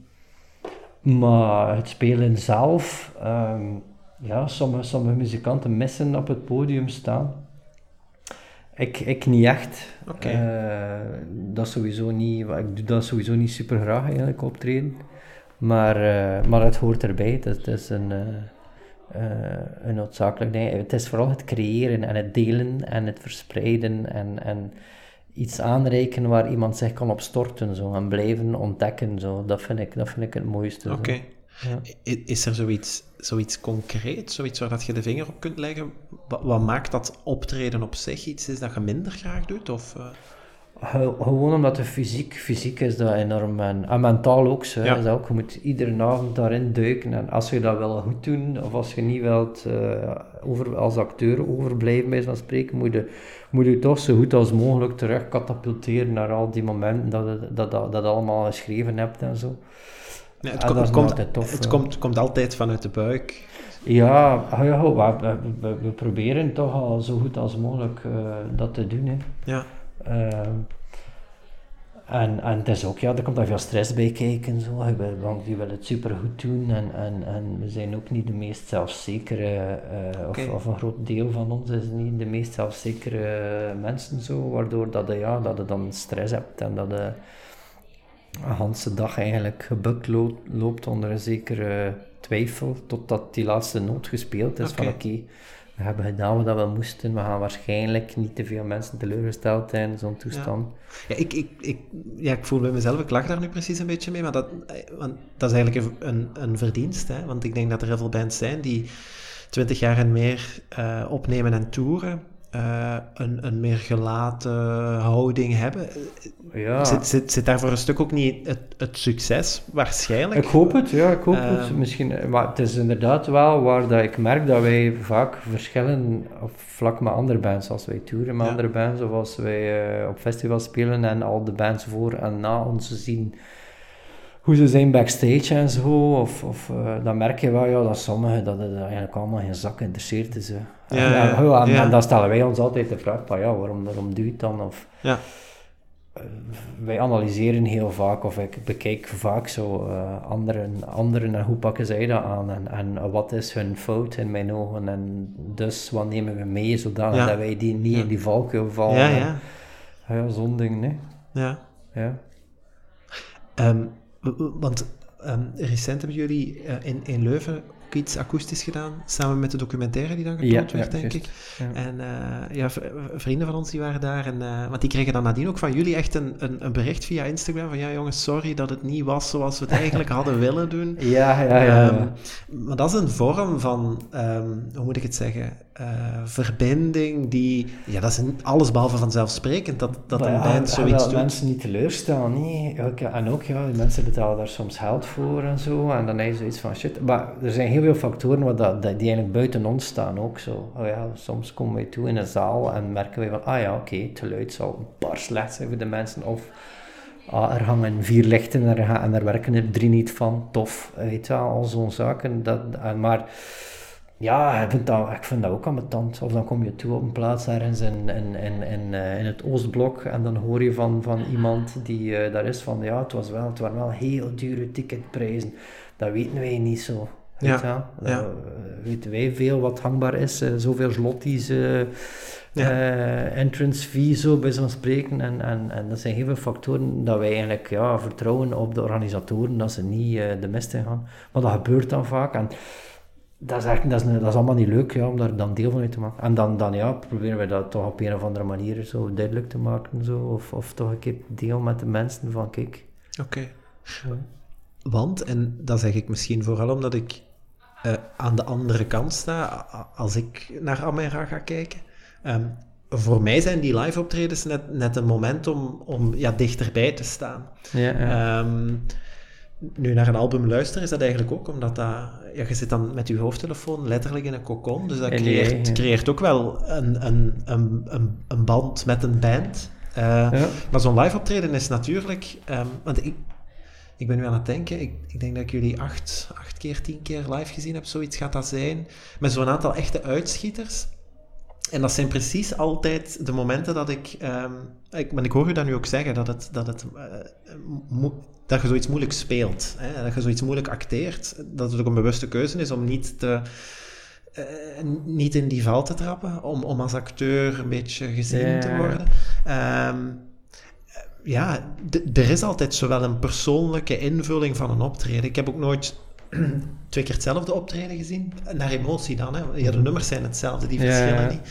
maar het spelen zelf, um, ja, sommige, sommige muzikanten missen op het podium staan. Ik, ik niet echt. Okay. Uh, dat sowieso niet, ik doe dat sowieso niet super graag eigenlijk optreden. Maar, uh, maar het hoort erbij. Het, is een, uh, een noodzakelijk ding. Het is vooral het creëren en het delen en het verspreiden en, en iets aanreiken waar iemand zich kan op storten zo, en blijven ontdekken. Zo. Dat, vind ik, dat vind ik het mooiste. Oké. Is er zoiets, zoiets concreet, zoiets waar dat je de vinger op kunt leggen? Wat, wat maakt dat optreden op zich iets is dat je minder graag doet? Of, uh... Gewoon omdat de fysiek, fysiek is dat enorm en, en mentaal ook zo. Ja. ook. Je moet iedere avond daarin duiken en als je dat wel goed doen of als je niet wilt uh, over, als acteur overblijven bij zo'n spreken, moet je, moet je toch zo goed als mogelijk terug katapulteren naar al die momenten dat je dat, dat, dat allemaal geschreven hebt en zo. Ja, het, komt, tof, het komt, komt altijd vanuit de buik. Ja, ja we, we, we, proberen toch al zo goed als mogelijk uh, dat te doen. Hè. Ja. Uh, en, en het is ook, ja, er komt daar veel stress bij kijken. Zo. Want die willen het super goed doen en, en, en we zijn ook niet de meest zelfzekere, uh, okay. of, of, een groot deel van ons is niet de meest zelfzekere mensen, zo, waardoor dat, ja, dat je dan stress hebt en dat je een hele dag eigenlijk gebukt loopt onder een zekere twijfel, totdat die laatste noot gespeeld is van oké, we hebben gedaan wat we moesten, we gaan waarschijnlijk niet te veel mensen teleurgesteld zijn in zo'n toestand. Ja. ik, ik, ik, ja, ik voel bij mezelf, ik lach daar nu precies een beetje mee, maar dat, want dat is eigenlijk een, een verdienst, hè? want ik denk dat er heel veel bands zijn die twintig jaar en meer uh, opnemen en toeren, uh, een, een meer gelaten houding hebben. Ja. Zit, zit, zit daar voor een stuk ook niet het, het succes, waarschijnlijk? Ik hoop het, ja, ik hoop uh, het. Ehm. Misschien, maar het is inderdaad wel waar dat ik merk dat wij vaak verschillen op vlak met andere bands. Als wij toeren met ja. andere bands of als wij uh, op festivals spelen en al de bands voor en na ons zien hoe ze zijn backstage en zo. Of, of uh, dan merk je wel ja, dat sommigen dat het eigenlijk allemaal geen zak interesseert. Uh, ja, en, ja, en, en, dan stellen wij ons altijd de vraag: van, ja, waarom, waarom doe je het dan? Of, ja. Uh, wij analyseren heel vaak, of ik bekijk vaak zo anderen, anderen en hoe pakken zij dat aan en, en wat is hun fout in mijn ogen. En dus wat nemen we mee zodanig dat wij die niet in die valkuil vallen. Ja, ja. ja, zo'n ding, nee. Ja. ja. Um, want um, recent hebben jullie uh, in, in Leuven iets akoestisch gedaan, samen met de documentaire die dan getoond werd, denk ik. En uh, ja, vrienden van ons die waren daar, en, uh, want die kregen dan nadien ook van jullie echt een, een, een, bericht via Instagram van ja jongens, sorry dat het niet was zoals we het eigenlijk hadden willen doen. Ja, ja, ja. Um, maar dat is een vorm van, um, hoe moet ik het zeggen, uh, verbinding die, ja dat is alles behalve vanzelfsprekend dat, dat een band zoiets doet. mensen niet teleurstellen, nee. En ook, ja, mensen betalen daar soms geld voor en zo, en dan heb je zoiets van shit. Maar er zijn heel veel factoren wat dat, die eigenlijk buiten ons staan ook zo. Oh ja, soms komen wij toe in een zaal en merken wij van, ah ja, oké, okay, het geluid zal een paar slecht zijn voor de mensen, of ah, er hangen vier lichten en er, en er werken er drie niet van, tof, weet je al zo'n zaken. Dat, en, maar ja, ik vind, dat, ik vind dat ook ambetant. Of dan kom je toe op een plaats ergens in, in, in, in, in het Oostblok en dan hoor je van, van iemand die uh, daar is van ja, het, was wel, het waren wel heel dure ticketprijzen. Dat weten wij niet zo. Ja. ja. Uh, weten wij veel wat hangbaar is, zoveel slotties, ja. entrance fee, zo bij zo'n spreken. En, en, en dat zijn heel veel factoren dat wij eigenlijk ja, vertrouwen op de organisatoren dat ze niet de mist in gaan. Maar dat gebeurt dan vaak. En, dat is, echt, dat, is, dat is allemaal niet leuk ja, om daar dan deel van uit te maken. En dan, dan ja, proberen we dat toch op een of andere manier zo duidelijk te maken. Zo. Of, of toch een keer deel met de mensen van kijk. Oké. Want, en dat zeg ik misschien vooral omdat ik uh, aan de andere kant sta, als ik naar Amera ga kijken. Um, voor mij zijn die live optredens net, net een moment om, om ja, dichterbij te staan. Ja, ja. Um, nu naar een album luisteren is dat eigenlijk ook, omdat dat, ja, je zit dan met je hoofdtelefoon letterlijk in een cocon, dus dat creëert, creëert ook wel een, een, een, een, band met een band. Uh, ja. Maar zo'n live optreden is natuurlijk, um, want ik, ik ben nu aan het denken, ik, ik denk dat ik jullie acht, acht keer, tien keer live gezien heb, zoiets gaat dat zijn, met zo'n aantal echte uitschieters. En dat zijn precies altijd de momenten dat ik, um, ik, maar ik hoor u dat nu ook zeggen, dat het, dat het uh, dat je zoiets moeilijk speelt, hè? dat je zoiets moeilijk acteert, dat het ook een bewuste keuze is om niet, te, uh, niet in die val te trappen, om, om als acteur een beetje gezien te worden. Um, ja, er is altijd zowel een persoonlijke invulling van een optreden. Ik heb ook nooit twee keer hetzelfde optreden gezien. Naar emotie dan. Hè. Ja, de mhm. nummers zijn hetzelfde, die verschillen niet.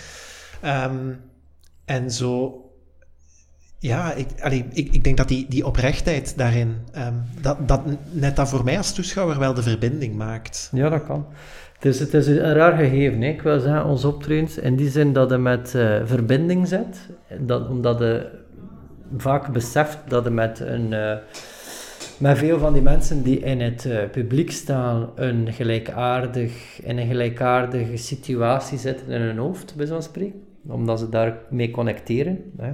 Um, en zo ja, ik, allee, ik, ik denk dat die, die oprechtheid daarin, um, dat, dat net dat voor mij als toeschouwer wel de verbinding maakt. Ja, dat kan. Het is, het is een raar gegeven, hè? ik wil zeggen, ons optredens, in die zin dat je met uh, verbinding zet, dat, omdat je vaak beseft dat je met een... Uh, met veel van die mensen die in het uh, publiek staan, een gelijkaardig, in een gelijkaardige situatie zitten in hun hoofd, bij zo'n spreken. Omdat ze daarmee connecteren. Hè.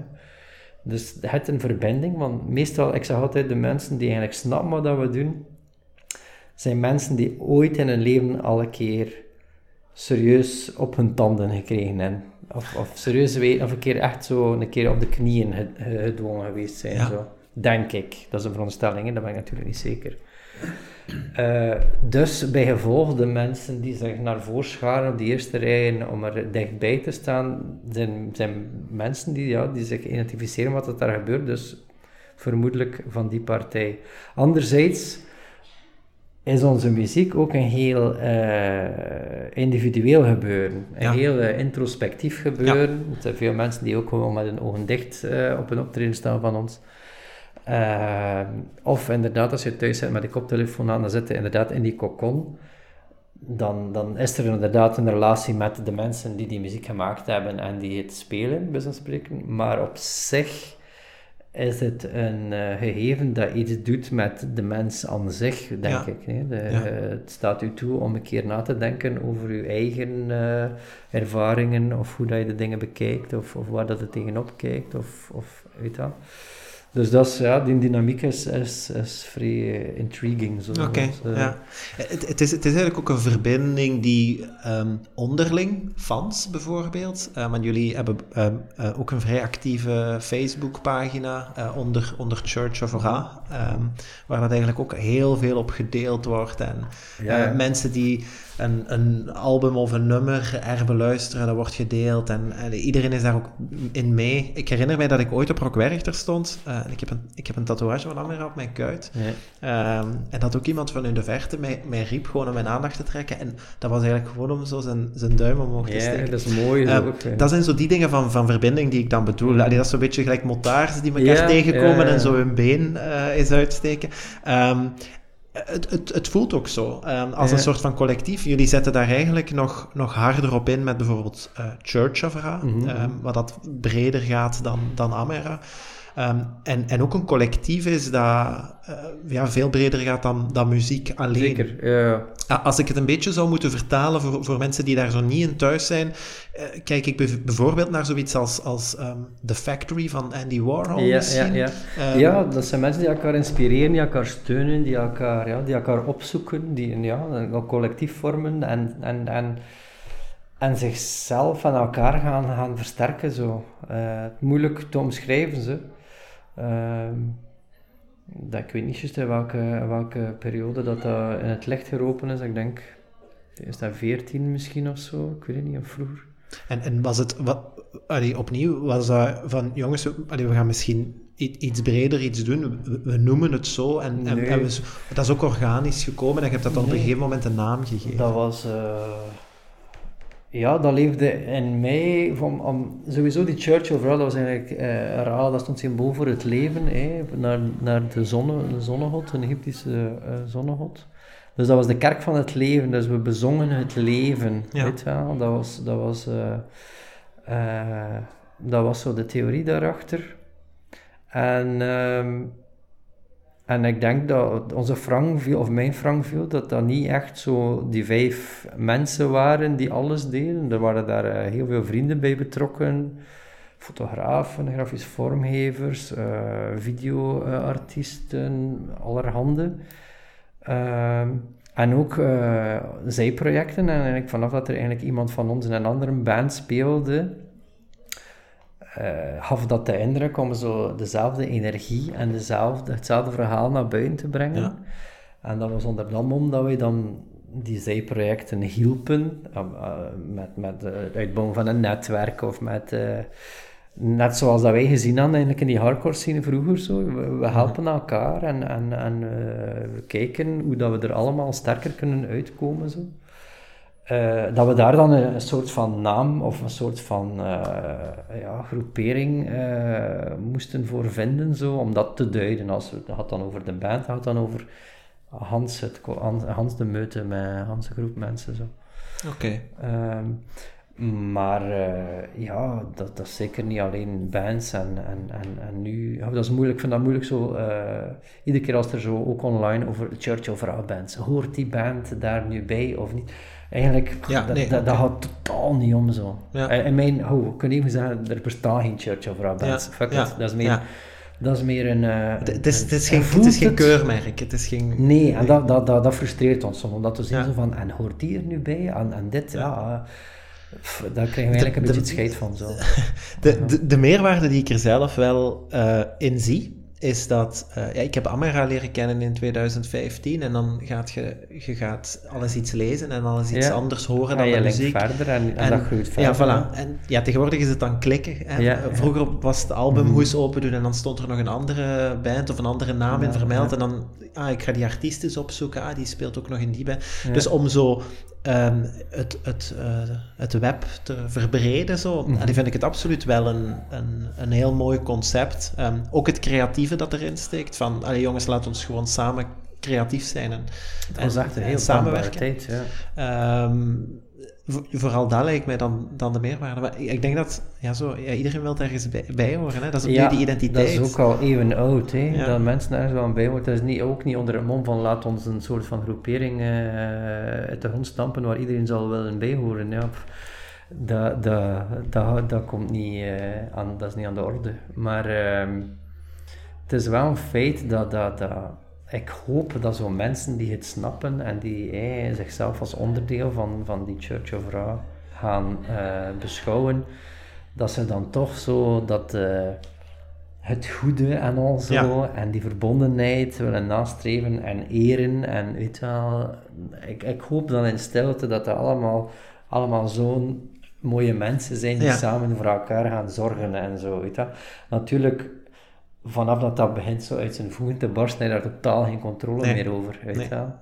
Dus het een verbinding, want meestal, ik zeg altijd, de mensen die eigenlijk snappen wat we doen, zijn mensen die ooit in hun leven al een keer serieus op hun tanden gekregen hebben. Of, of serieus weten, of een keer echt zo een keer op de knieën gedwongen geweest zijn. Zo. Denk ik. Dat is een veronderstelling, dat ben ik natuurlijk niet zeker. Uh, dus bij gevolg de mensen die zich naar voren scharen op de eerste rijen om er dichtbij te staan, zijn, zijn mensen die, ja, die zich identificeren wat er daar gebeurt, dus vermoedelijk van die partij. Anderzijds is onze muziek ook een heel uh, individueel gebeuren, een heel uh, introspectief gebeuren. Ja. Er zijn veel mensen die ook gewoon met hun ogen dicht op een optreden staan van ons. Uh, of inderdaad, als je thuis zit met de koptelefoon aan, dan zit je inderdaad in die kokon. Dan, dan is er inderdaad een relatie met de mensen die die muziek gemaakt hebben en die het spelen, bij spreken. Maar op zich is het een uh, gegeven dat iets doet met de mens aan zich, denk ik. Hè? De, ja. uh, het staat u toe om een keer na te denken over uw eigen uh, ervaringen, of hoe dat je de dingen bekijkt, of, of waar dat het tegenop kijkt, of, of weet dat. Dus dat is, ja, die dynamiek is, is, is vrij intriguing. Oké, okay, uh, ja. Het, het, is, het is eigenlijk ook een verbinding die um, onderling, fans bijvoorbeeld, uh, want jullie hebben um, uh, ook een vrij actieve Facebookpagina onder, onder Church of Ra, um, waar dat eigenlijk ook heel veel op gedeeld wordt. En ja. mensen die een, een album of een nummer er beluisteren, dat wordt gedeeld en, en, iedereen is daar ook in mee. Ik herinner mij dat ik ooit op Rock Werchter stond ik, heb een, ik heb een tatoeage van Amira op mijn kuit. Ja. Ehm, en dat ook iemand van in de verte mij, mij riep gewoon om mijn aandacht te trekken. En dat was eigenlijk gewoon om zo zijn, zijn duim omhoog te Ja, steken. dat is mooi. Ehm, ook, dat zijn zo die dingen van, van verbinding die ik dan bedoel. Allee, dat is zo'n beetje gelijk motards die elkaar Ja, tegenkomen ja, ja. en zo hun been eh eens uitsteken. Ehm, het, het, het voelt ook zo, ehm, als een soort van collectief. Jullie zetten daar eigenlijk nog, nog harder op in met bijvoorbeeld eh, Church of Ra, ehm, wat dat breder gaat dan, dan Amera. Ehm, en, en ook een collectief is dat eh, ja, veel breder gaat dan, dan muziek alleen. Zeker, ja. Ah, Als ik het een beetje zou moeten vertalen voor, voor mensen die daar zo niet in thuis zijn, eh, kijk ik bev- bijvoorbeeld naar zoiets als, als ehm, The Factory van Andy Warhol Ja, ja, misschien. ja. Ehm, ja, dat zijn mensen die elkaar inspireren, die elkaar steunen, die elkaar, ja, die elkaar opzoeken, die ja, een collectief vormen en, en, en, en zichzelf en elkaar gaan, gaan versterken. Zo. Eh, moeilijk te omschrijven. Zo. Ehm, dat, ik weet niet juist in welke, welke periode dat, dat in het licht geroepen is. Ik denk, is dat 14 misschien of zo? Ik weet het niet, of vroeger. En, en was het, wat, allee, opnieuw, was dat van, jongens, we- allee, we gaan misschien iets breder iets doen, we, noemen het zo, en, en, Nee. en we, zo- dat is ook organisch gekomen, en je hebt dat dan op een gegeven moment een naam gegeven. Dat was... eh, ja, dat leefde in mij van... Om, sowieso die Church of Ra, dat was eigenlijk eh, Ra, dat stond symbool voor het leven, naar, naar de, zonne, de zonnegod, een Egyptische eh, zonnegod. Dus dat was de kerk van het leven, dus we bezongen het leven, Ja. weet je wel. Dat was, dat was, eh, eh, dat was zo de theorie daarachter. En... ehm, en ik denk dat onze frank viel, of mijn frank viel, dat dat niet echt zo die vijf mensen waren die alles deden. Er waren daar eh, heel veel vrienden bij betrokken. Fotografen, grafische vormgevers, eh, videoartiesten, allerhande. Ehm, en ook eh, zijprojecten. En eigenlijk vanaf dat er eigenlijk iemand van ons in een andere band speelde, gaf dat de indruk om zo dezelfde energie en dezelfde, hetzelfde verhaal naar buiten te brengen. Ja. En dat was onder dan om dat wij dan die zijprojecten hielpen, eh, eh, met, met eh, het uitbouwen van een netwerk of met... eh, Net zoals dat wij gezien hadden eigenlijk in die hardcore scene vroeger. Zo. We, we helpen elkaar en, en, en eh, we kijken hoe dat we er allemaal sterker kunnen uitkomen. Zo. Eh, dat we daar dan een, een soort van naam of een soort van eh, ja, groepering eh, moesten voor vinden, zo, om dat te duiden. Als we, het gaat dan over de band, het gaat dan over Hans, het, Hans, de Meute met Hans groep mensen. Zo. Oké. Ehm, maar ja, dat, dat is zeker niet alleen bands en, en, en, en nu... Ja, dat is moeilijk, ik vind dat moeilijk zo... iedere keer als er zo ook online over Church of Ra bands, hoort die band daar nu bij of niet? Eigenlijk, Ja, dat, nee, dat, dat gaat totaal niet om zo. Ja. En, en mijn... Oh, ik kan even zeggen, er bestaan geen Church of Ra bands. Ja, Fuck it, dat is meer... ja. Dat is meer een... eh, Het, het is, het is een- geen, het is geen het. keurmerk, het is geen... Nee, en dat, dat, dat, dat frustreert ons soms, omdat we zien zo van, en hoort die er nu bij? En, en dit, ja... Eh, pff, daar krijgen we eigenlijk een de- beetje het scheid van, zo. De, de, de meerwaarde die ik er zelf wel eh, in zie, is dat... eh, ja, ik heb Amara leren kennen in 2015 en dan gaat je, je gaat alles iets lezen en alles iets Ja. anders horen En dan je de muziek. verder en, en, dat groeit Ja, verder. voilà. En ja, tegenwoordig is het dan klikken. Hè. Ja, ja. Vroeger was het albumhoes open doen en dan stond er nog een andere band of een andere naam in Ja, vermeld. ja. En dan, ah, ik ga die artiest eens opzoeken. Ah, die speelt ook nog in die band. Ja. Dus om zo ehm, het, het, eh, het web te verbreden, zo, Mhm. ah, die vind ik het absoluut wel een, een, een heel mooi concept. Ehm, ook het creatieve dat erin steekt. Van, allee, jongens, laat ons gewoon samen creatief zijn. En, en heel samenwerken. tijd, ja. Ehm, vooral dat lijkt mij dan, dan de meerwaarde. Maar ik denk dat ja, zo, ja, iedereen wil ergens bij, bij horen. Hè? Dat is ook Ja, die identiteit. dat is ook al even oud, hè. Ja. dat mensen ergens wel aan bij moeten. Dat is niet, ook niet onder het mom van laat ons een soort van groepering eh, uit de grond stampen waar iedereen zal willen bijhoren. Ja. pff, Dat, dat, dat, dat komt niet eh, aan, dat is niet aan de orde. Maar ehm, het is wel een feit dat, dat, dat ik hoop dat zo'n mensen die het snappen en die eh, zichzelf als onderdeel van, van die Church of Ra gaan eh, beschouwen, dat ze dan toch zo dat eh, het goede en al zo, Ja. en die verbondenheid willen nastreven en eren. En weet wel, ik, ik hoop dan in stilte dat dat allemaal, allemaal zo'n mooie mensen zijn die Ja. samen voor elkaar gaan zorgen en zo. Weet je. Natuurlijk vanaf dat dat begint zo uit zijn voegen te barsten, heb je daar totaal geen controle Nee. meer over. Weet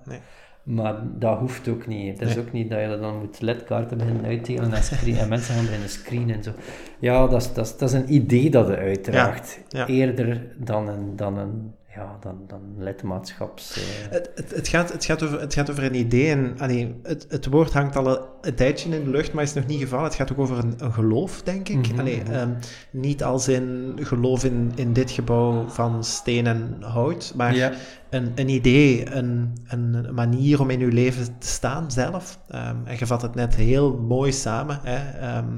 Nee. Maar dat hoeft ook niet. Het is ook niet dat je dan moet ledkaarten beginnen uitdelen en, screen, en mensen gaan beginnen screenen en zo. Ja, dat is, dat is, dat is een idee dat je uitdraagt. ja. Eerder dan een, dan een, ja, dan, dan lidmaatschaps... eh, Het, het, het, gaat, het, gaat over, het gaat over een idee en allee, het, het woord hangt al een, een tijdje in de lucht, maar is nog niet gevallen. Het gaat ook over een, een geloof, denk ik. Mhm, Allee, mhm. ehm, niet als in geloof in, in dit gebouw van steen en hout, maar Ja. een, een idee, een, een manier om in uw leven te staan zelf. Ehm, en je vat het net heel mooi samen, hè, ehm,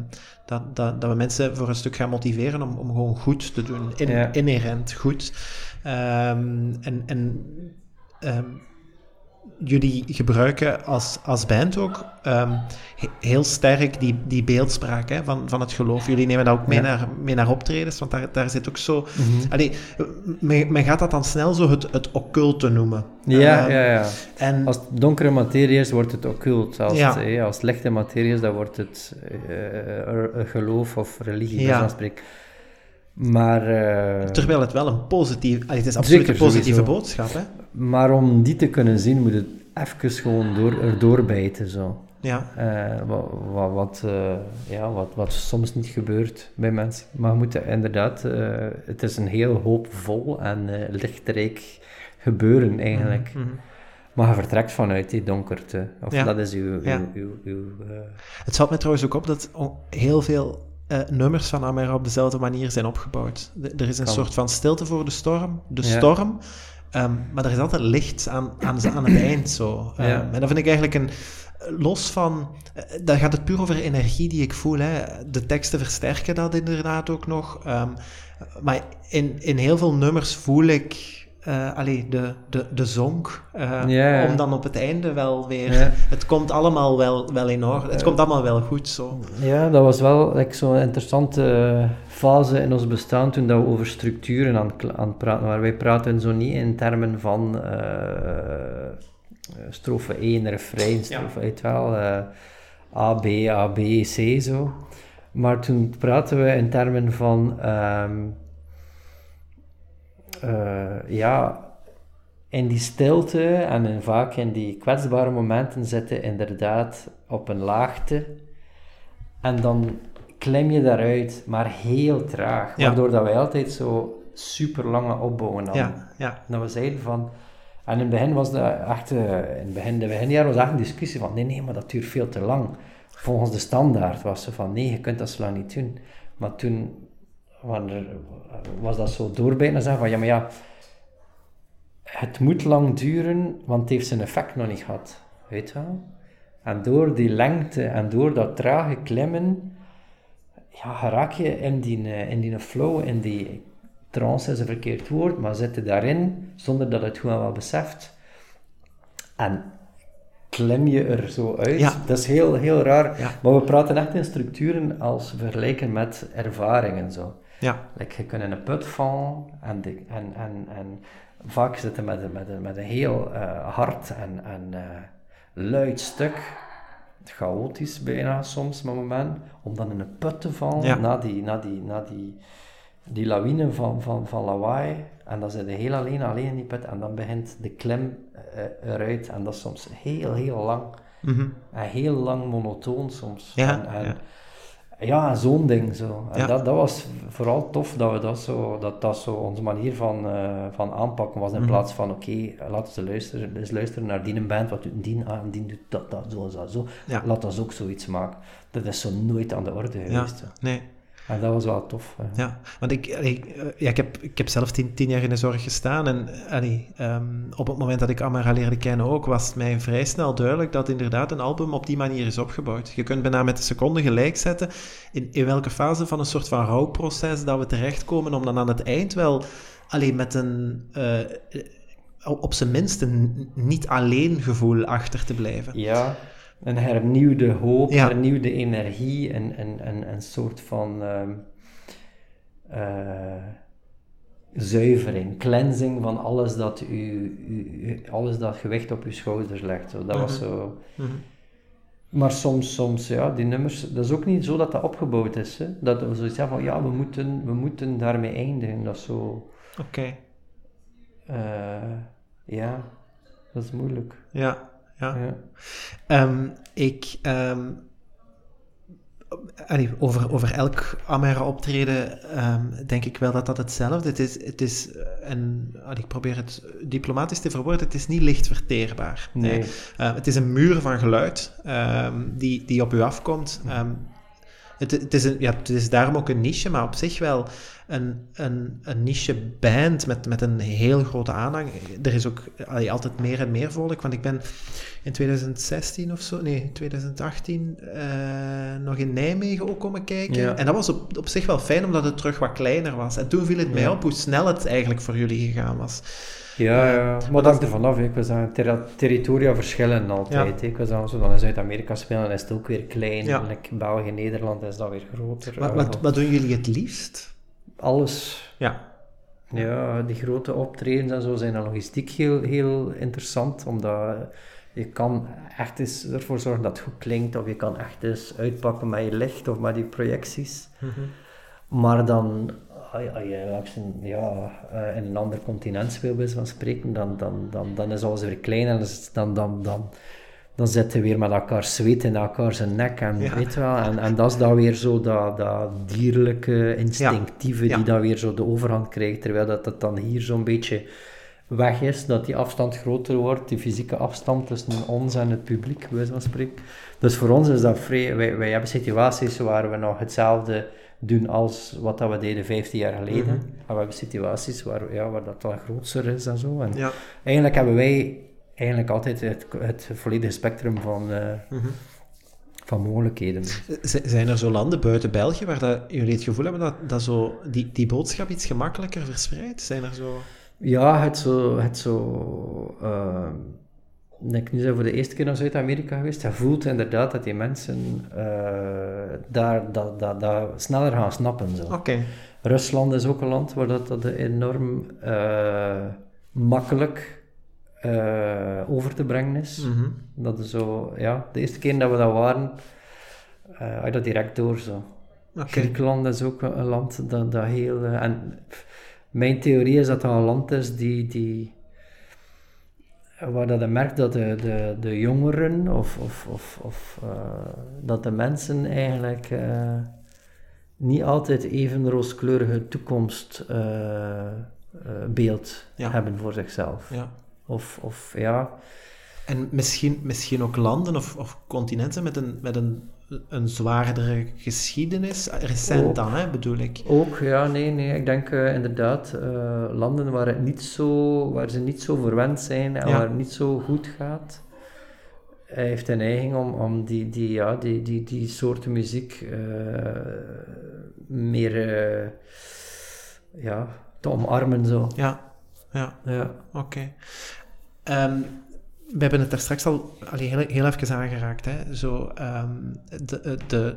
dat, dat, dat we mensen voor een stuk gaan motiveren om, om gewoon goed te doen, in, Ja. inherent goed. Ehm, en en ehm, jullie gebruiken als, als band ook ehm, he- heel sterk die, die beeldspraak hè, van, van het geloof. Jullie nemen dat ook mee, Ja. naar, mee naar optredens, want daar, daar zit ook zo... Allee, men, men gaat dat dan snel zo het, het occulte noemen. Ja, ja, ja. En Als donkere materie is, wordt het occult. Als, Ja. het, eh, als lichte materie is, dan wordt het eh, eh, geloof of religie, Ja. Maar, eh, terwijl het wel een positief... het is absoluut een positieve sowieso. boodschap, hè? maar om die te kunnen zien, moet het even gewoon door, erdoor bijten. Zo. Ja, Eh, wat, wat, wat, eh, ja, wat, wat soms niet gebeurt bij mensen. Maar je moet inderdaad, het is een heel hoopvol en lichtrijk gebeuren eigenlijk. Mhm. Maar je vertrekt vanuit die donkerte. Of Ja. dat is uw... Ja. uw, uw, uw, Het valt mij trouwens ook op dat heel veel eh, nummers van Amera op dezelfde manier zijn opgebouwd. De- er is een Kan. soort van stilte voor de storm, de Ja. storm, ehm, maar er is altijd licht aan, aan, het eind zo. Ehm, Ja. En dat vind ik eigenlijk een... Los van... eh, Daar gaat het puur over energie die ik voel. Hè. De teksten versterken dat inderdaad ook nog. Ehm, maar in, in heel veel nummers voel ik... eh allee, de, de, de zonk. Ja, ja. Om dan op het einde wel weer... Ja. Het komt allemaal wel, wel in orde. Het komt allemaal wel goed zo. Ja, dat was wel like, zo'n interessante eh, fase in ons bestaan toen dat we over structuren aan, aan het praten waren. Wij praten zo niet in termen van strofe 1, refrein, strofe, weet wel, A, B, A, B, C, zo. Maar toen praten we in termen van, ehm, eh, ja, in die stilte en vaak in die kwetsbare momenten zitten inderdaad op een laagte. En dan klim je daaruit, maar heel traag. Ja. Waardoor dat wij altijd zo super lange opbouwen hadden. Ja, ja. Dat we zeiden van... En in het begin was dat echt... eh, in het begin, de was echt een discussie van... Nee, nee, maar dat duurt veel te lang. Volgens de standaard was ze van... Nee, je kunt dat zo lang niet doen. Maar toen waren er- was dat zo doorbijten en zeggen van... Ja, maar ja... Het moet lang duren, want het heeft zijn effect nog niet gehad. Weet je wel? En door die lengte en door dat trage klimmen... Ja, raak je in die, eh, in die flow, in die trance is een verkeerd woord, maar zit je daarin zonder dat het gewoon wel beseft. En klim je er zo uit. Ja. Dat is heel, heel raar. Ja. Maar we praten echt in structuren als vergelijken met ervaringen. Zo. Ja, Like, je kunt in een put vallen en, de, en, en, en vaak zitten met, een- met, een- met een heel eh, hard en, en eh, luid stuk. Chaotisch bijna soms, met moment. Om dan in een put te vallen Ja. na, die, na, die, na die, die lawine van, van, van lawaai. En dan zit je heel alleen, alleen in die put. En dan begint de klim eh, eruit. En dat is soms heel, heel lang. mhm. En heel lang monotoon soms. Ja, en, en, ja. Ja, zo'n ding zo. En Ja. dat, dat was vooral tof dat we dat zo, dat dat zo onze manier van, eh, van aanpakken was. In Mhm. plaats van, oké, laten we luisteren, eens luisteren naar die een band, wat doet die aan, en die doet dat, dat, zo, zo, zo. Ja. Laat ons ook zoiets maken. Dat is zo nooit aan de orde ja. geweest. hè. Nee, En dat was wel tof. hè. ja. Want ik, ik, eh, ja, ik, heb, ik heb zelf tien, tien jaar in de zorg gestaan en allee, ehm, op het moment dat ik Amara leerde kennen ook, was het mij vrij snel duidelijk dat inderdaad een album op die manier is opgebouwd. Je kunt bijna met de seconde gelijk zetten in, in welke fase van een soort van rouwproces dat we terechtkomen om dan aan het eind wel alleen met een... eh, eh, op zijn minst een niet alleen gevoel achter te blijven. Ja, een hernieuwde hoop, Ja. hernieuwde energie, een, een, een, een soort van eh, zuivering, cleansing van alles dat, u, u, alles dat gewicht op uw schouders legt. Zo. Dat was Mhm. zo... Mhm. Maar soms, soms, ja, die nummers, dat is ook niet zo dat dat opgebouwd is. Hè? Dat we zoiets hebben van, ja, we moeten, we moeten daarmee eindigen. Dat is zo... Oké. Eh, ja, dat is moeilijk. Ja, ja. Ja. Ehm, ik... ehm, allee, over, over elk Amera-optreden ehm, denk ik wel dat dat hetzelfde is. Het is, het is een, allee, ik probeer het diplomatisch te verwoorden, het is niet licht verteerbaar. Nee. Eh, het is een muur van geluid die, die op u afkomt. Het, het, is een, ja, het is daarom ook een niche, maar op zich wel een, een, een niche band met, met een heel grote aanhang. Er is ook allee, altijd meer en meer volk, want ik ben in 2016 of zo, nee, 2018, eh, nog in Nijmegen ook komen kijken. Ja. En dat was op, op zich wel fijn, omdat het terug wat kleiner was. En toen viel het mij op hoe snel het eigenlijk voor jullie gegaan was. Ja, ja. maar dat is er vanaf. Ik aan terra- territoria verschillen altijd. hè. Ik zo dan in Zuid-Amerika spelen, dan is het ook weer klein. Ja. Like België, Nederland is dat weer groter. Wat, wat, wat doen jullie het liefst? Alles. Ja. Ja, die grote optredens en zo zijn dan logistiek heel, heel interessant, omdat je kan echt eens ervoor zorgen dat het goed klinkt, of je kan echt eens uitpakken met je licht of met die projecties. Maar dan, als je- als je langs een, ja, eh, in een ander continent speelt, bij van spreken, dan, dan, dan, dan is alles weer klein en dan, dan, dan, dan zitten we weer met elkaar zweet in elkaar zijn nek. En, Ja. weet wel, en, en dat is dan weer zo dat, dat dierlijke, instinctieve, Ja. die dan weer zo de overhand krijgt, terwijl dat, dat dan hier zo'n beetje weg is, dat die afstand groter wordt, die fysieke afstand tussen ons en het publiek, bij van spreken. Dus voor ons is dat vrij... Wij, wij hebben situaties waar we nog hetzelfde doen als wat dat we deden 15 jaar geleden. Mhm. Maar we hebben situaties waar, ja, waar dat dan groter is en zo. En Ja. eigenlijk hebben wij eigenlijk altijd het, het volledige spectrum van, eh, Mhm. van mogelijkheden. Z- Zijn er zo landen buiten België waar dat jullie het gevoel hebben dat, dat zo die, die boodschap iets gemakkelijker verspreidt? Zijn er zo... Ja, het zo... Het zo eh, ik nu zijn voor de eerste keer naar Zuid-Amerika geweest. Je voelt inderdaad dat die mensen eh, daar dat, dat, dat sneller gaan snappen. Zo. Oké. Rusland is ook een land waar dat, dat enorm eh, makkelijk eh, over te brengen is. Mhm. Dat is zo, ja, de eerste keer dat we dat waren, had je dat direct door zo. Oké. Griekenland is ook een, een land dat, dat heel... en mijn theorie is dat dat een land is die... die waar dat je merkt dat de, de, de jongeren of, of, of, of eh, dat de mensen eigenlijk eh, niet altijd even rooskleurige toekomstbeeld Ja. hebben voor zichzelf. Ja. Of, of ja, En misschien, misschien ook landen of, of continenten met een, met een, een zwaardere geschiedenis. Recent Ook. dan, hè, bedoel ik. Ook, ja, nee, nee. Ik denk eh, inderdaad eh, landen waar, het niet zo, waar ze niet zo verwend zijn en Ja. waar het niet zo goed gaat. Hij heeft de neiging om, om die, die, ja, die, die, die soorten muziek eh, meer ja, te omarmen. Zo. Ja, ja, Ja. oké. Ehm, we hebben het daar straks al allee, heel, heel even aangeraakt. Hè? Zo, ehm, de, de,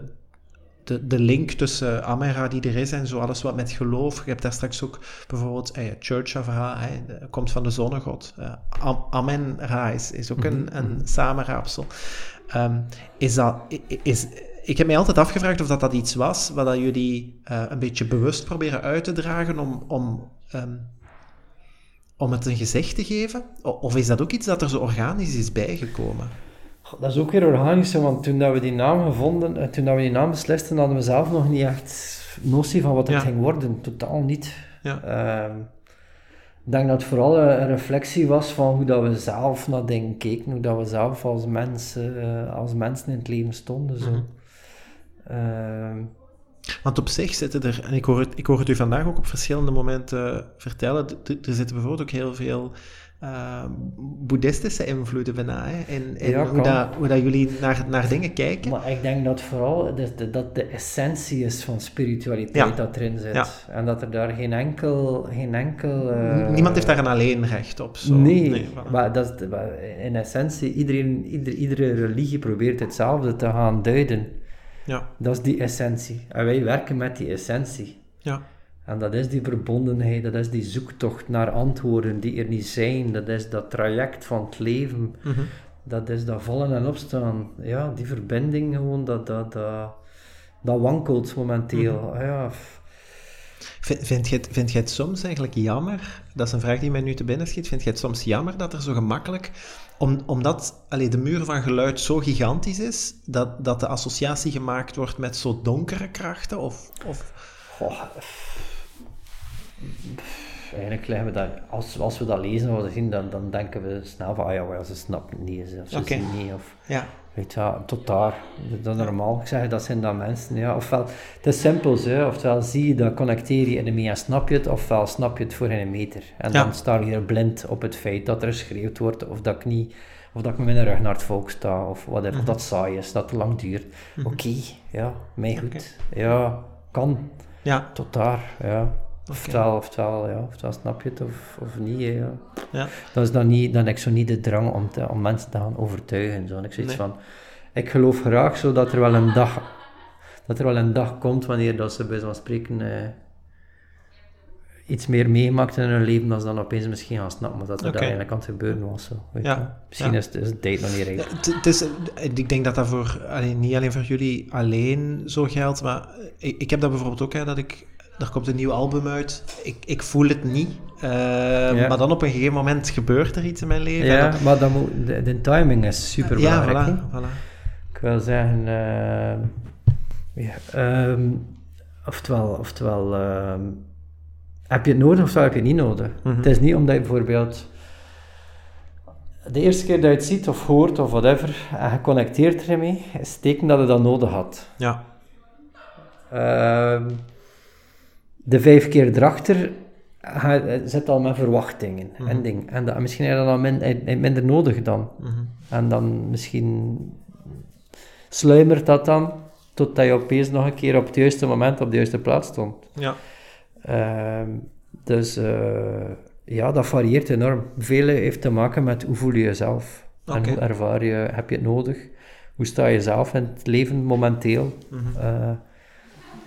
de, de link tussen Amera die er is en zo alles wat met geloof. Je hebt daar straks ook bijvoorbeeld eh, Church-verhaal, hè, de- komt van de zonnegod. Eh, Am- Amen-Ra is, is ook een, een samenraapsel. Ehm, is dat, is, ik heb mij altijd afgevraagd of dat, dat iets was wat dat jullie eh, een beetje bewust proberen uit te dragen om, om, ehm, om het een gezicht te geven? Of is dat ook iets dat er zo organisch is bijgekomen? Dat is ook weer organisch, want toen dat we die naam gevonden, eh, toen dat we die naam beslisten, hadden we zelf nog niet echt notie van wat het Ja. ging worden. Totaal niet. Ja. Ehm, ik denk dat het vooral een, een reflectie was van hoe dat we zelf naar dingen keken, hoe dat we zelf als mensen, eh, als mensen in het leven stonden. Zo. Mhm. Ehm, Want op zich zitten er, en ik hoor het, ik hoor het u vandaag ook op verschillende momenten vertellen, er zitten bijvoorbeeld ook heel veel eh, boeddhistische invloeden bijna, hè, Ja, hoe, dat, hoe dat jullie naar, naar dingen kijken. maar ik denk dat vooral dat de, dat de essentie is van spiritualiteit Ja. dat erin zit. Ja. En dat er daar geen enkel... Geen enkel eh, Niemand heeft daar een alleen recht op. Zo. Nee, voilà. maar dat is in essentie, iedereen, ieder, iedere religie probeert hetzelfde te gaan duiden. Ja, Dat is die essentie. En wij werken met die essentie. ja, En dat is die verbondenheid, dat is die zoektocht naar antwoorden die er niet zijn. Dat is dat traject van het leven. mhm. Dat is dat vallen en opstaan. Ja, die verbinding gewoon, dat, dat, dat, dat wankelt momenteel. Mhm. Ah Ja, Vind, vind, je het, vind je het soms eigenlijk jammer, dat is een vraag die mij nu te binnen schiet, vind je het soms jammer dat er zo gemakkelijk, om, omdat allee, de muur van geluid zo gigantisch is, dat, dat de associatie gemaakt wordt met zo donkere krachten? Of, of... Goh, eigenlijk leggen we dat, als, als we dat lezen of zien, dan, dan denken we snel van, ah ja, wel, ze snappen het niet, of ze Oké. zien niet, of Ja. weet je, tot daar. Dat is normaal. Ik zeg, dat zijn dan mensen, ja. Ofwel, het is simpel, hè. oftewel zie je dat, connecteer je ermee en snap je het, ofwel snap je het voor een meter. En Ja. dan sta je er blind op het feit dat er geschreeuwd wordt, of dat ik niet... Of dat ik met mijn rug naar het volk sta, of whatever, Mhm. of dat saai is, dat het lang duurt. Oké, ja, mij goed. Ja, kan. Ja. Tot daar, ja. Oftewel, oftewel, ja, snap je het of, of niet, hè, ja. Ja. Dat is dan niet, dan heb ik zo niet de drang om, te, om mensen te gaan overtuigen. Zo. En ik zoiets Nee. van, ik geloof graag zo dat er wel een dag, dat er wel een dag komt wanneer dat ze bij zo'n spreken eh, iets meer meemaakt in hun leven, dan ze dan opeens misschien gaan snappen dat er Oké. dat eigenlijk aan het gebeuren was. Zo, weet Ja, je. Misschien ja. is, het, is tijd nog niet rijp. Het- is, ik denk dat dat voor, allee, niet alleen voor jullie alleen zo geldt, maar ik, ik heb dat bijvoorbeeld ook, hè, dat ik, er komt een nieuw album uit, ik, ik voel het niet, eh, maar dan op een gegeven moment gebeurt er iets in mijn leven. en Ja, dat- maar dan moet, de, de timing is super ja, belangrijk. hè. voilà, voilà. Ik wil zeggen, ehm, ja, ehm, oftewel, oftewel ehm, heb je het nodig oftewel heb je het niet nodig. Mhm. Het is niet omdat je bijvoorbeeld de eerste keer dat je het ziet of hoort of whatever en je connecteert ermee, is het teken dat je dat nodig had. Ja, Ehm, de vijf keer erachter zit al met verwachtingen Mhm. en dingen. En dat, misschien heb je dat dan min- eh, minder nodig dan. mhm. En dan misschien sluimert dat dan, totdat je opeens nog een keer op het juiste moment op de juiste plaats stond. ja. Ehm, dus eh, ja, dat varieert enorm. Veel heeft te maken met hoe voel je jezelf. En hoe ervaar je, heb je het nodig? Hoe sta je zelf in het leven momenteel? Mhm. Eh,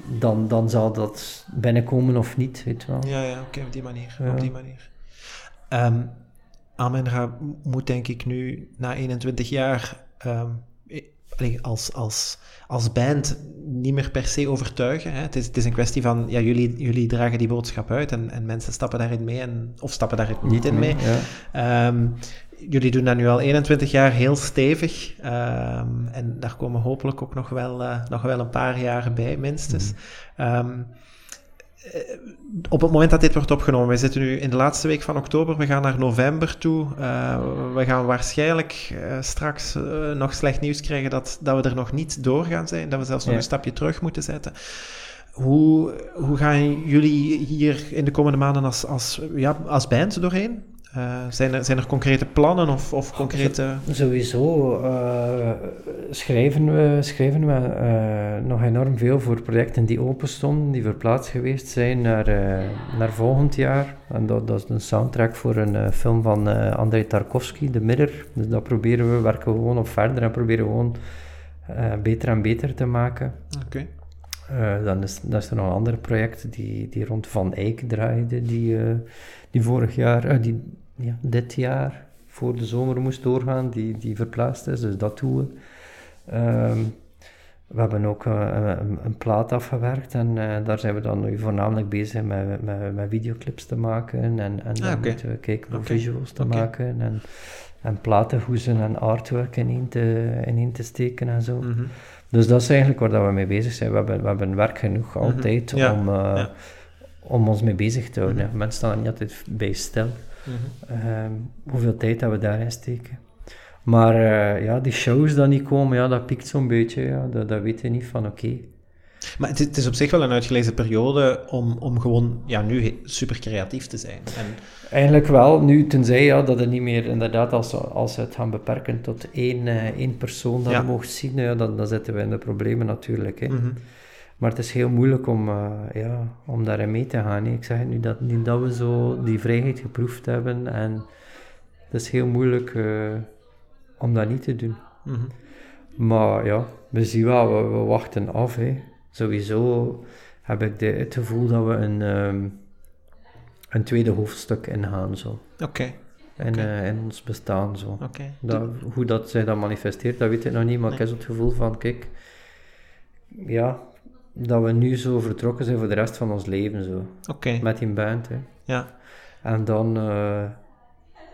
dan, dan zal dat binnenkomen of niet, weet je wel. Ja, ja, oké, op die manier. Ja. Op die manier. Ehm Amenra moet denk ik nu na 21 jaar ehm, eh, als, als, als band niet meer per se overtuigen. Hè. Het, is, het is een kwestie van, ja, jullie, jullie dragen die boodschap uit en, en mensen stappen daarin mee en, of stappen daar niet in mee. Ja. Ehm, jullie doen dat nu al 21 jaar heel stevig. ehm, en daar komen hopelijk ook nog wel, eh, nog wel een paar jaren bij, minstens. Ehm, eh, op het moment dat dit wordt opgenomen, we zitten nu in de laatste week van oktober, we gaan naar november toe. Eh, we gaan waarschijnlijk straks nog slecht nieuws krijgen dat, dat we er nog niet door gaan zijn, dat we zelfs nog een stapje terug moeten zetten. Hoe, hoe gaan jullie hier in de komende maanden als, als, ja, als band doorheen? Eh, zijn, er, zijn er concrete plannen of, of concrete... Sowieso eh, schrijven we, schrijven we eh, nog enorm veel voor projecten die open stonden, die verplaatst geweest zijn naar, naar volgend jaar. En dat, dat is een soundtrack voor een film van Andrei Tarkovsky, The Mirror. Dus dat proberen we, werken we gewoon op verder en proberen we gewoon beter en beter te maken. Oké. Dan is, dan is er nog een ander project die, die rond Van Eyck draaide, die, die vorig jaar, die ja, dit jaar voor de zomer moest doorgaan, die, die verplaatst is, dus dat doen we. Ehm, we hebben ook eh, een, een plaat afgewerkt en eh, daar zijn we dan nu voornamelijk bezig met, met, met videoclips te maken en, en dan Ah, moeten we kijken om visuals te maken en, en platenhoezen en artwork ineen te, ineen te steken en zo. Mhm. Dus dat is eigenlijk waar dat we mee bezig zijn. We hebben, we hebben werk genoeg altijd Mhm. Ja, om, eh, ja. om ons mee bezig te houden. Mhm. Mensen staan er niet altijd bij stil. Mhm. Ehm, hoeveel tijd dat we daarin steken. Maar eh, ja, die shows die niet komen, ja, dat piekt zo'n beetje. Ja. Dat, dat weet je niet van, oké. Maar het is, het is op zich wel een uitgelezen periode om, om gewoon ja, nu super creatief te zijn. En, Eigenlijk wel, nu tenzij ja, dat het niet meer, inderdaad, als, ze- als ze het gaan beperken tot één, eh, één persoon dat Ja. mocht zien, ja, dan, dan zitten we in de problemen natuurlijk. Hè. Mhm. Maar het is heel moeilijk om, eh, ja, om daarin mee te gaan. Ik zeg het nu dat, niet dat we zo die vrijheid geproefd hebben. En het is heel moeilijk eh, om dat niet te doen. Mhm. Maar ja, we zien wel, we, we wachten af. Hè. Sowieso heb ik de, het gevoel dat we een, ehm, een tweede hoofdstuk ingaan. Zo. Oké, In, Oké. eh, in ons bestaan. Zo. Dat, hoe dat zich dat manifesteert, dat weet ik nog niet, maar Nee. ik heb het gevoel van, kijk, ja, dat we nu zo vertrokken zijn voor de rest van ons leven, zo. Oké. Met die band, hè. Ja. En dan, eh,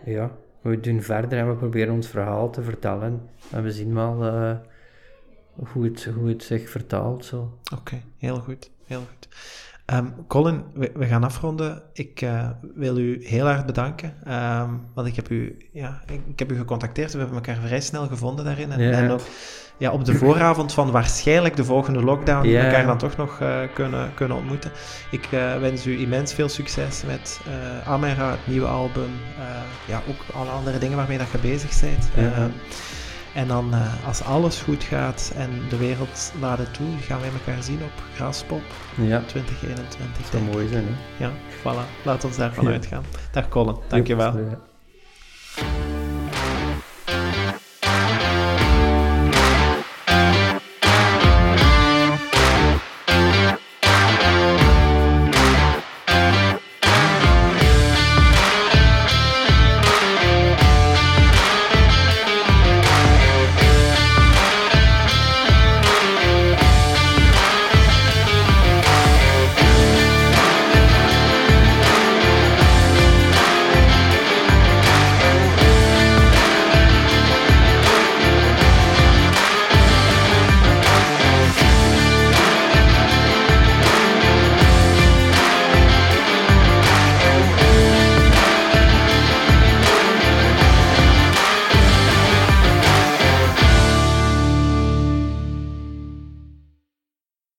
ja, we doen verder en we proberen ons verhaal te vertellen. En we zien wel eh, hoe, het, hoe het zich vertaalt, zo. Oké, heel goed. Heel goed. Ehm, Colin, we, we, gaan afronden. Ik uh, wil u heel hard bedanken. Um, want ik heb u, ja, ik, ik, heb u gecontacteerd. We hebben elkaar vrij snel gevonden daarin. En, Ja. en ook ja, op de vooravond van waarschijnlijk de volgende lockdown Ja. elkaar dan toch nog eh, kunnen, kunnen ontmoeten. Ik eh, wens u immens veel succes met eh Amera, het nieuwe album. ja, ook alle andere dingen waarmee dat je bezig bent. En dan, als alles goed gaat en de wereld laat het toe, gaan wij elkaar zien op Graspop Ja, 2021. dat zou mooi zijn, hè. Ja, voilà. Laat ons daarvan Ja. uitgaan. Dag Colin, dankjewel. Ja.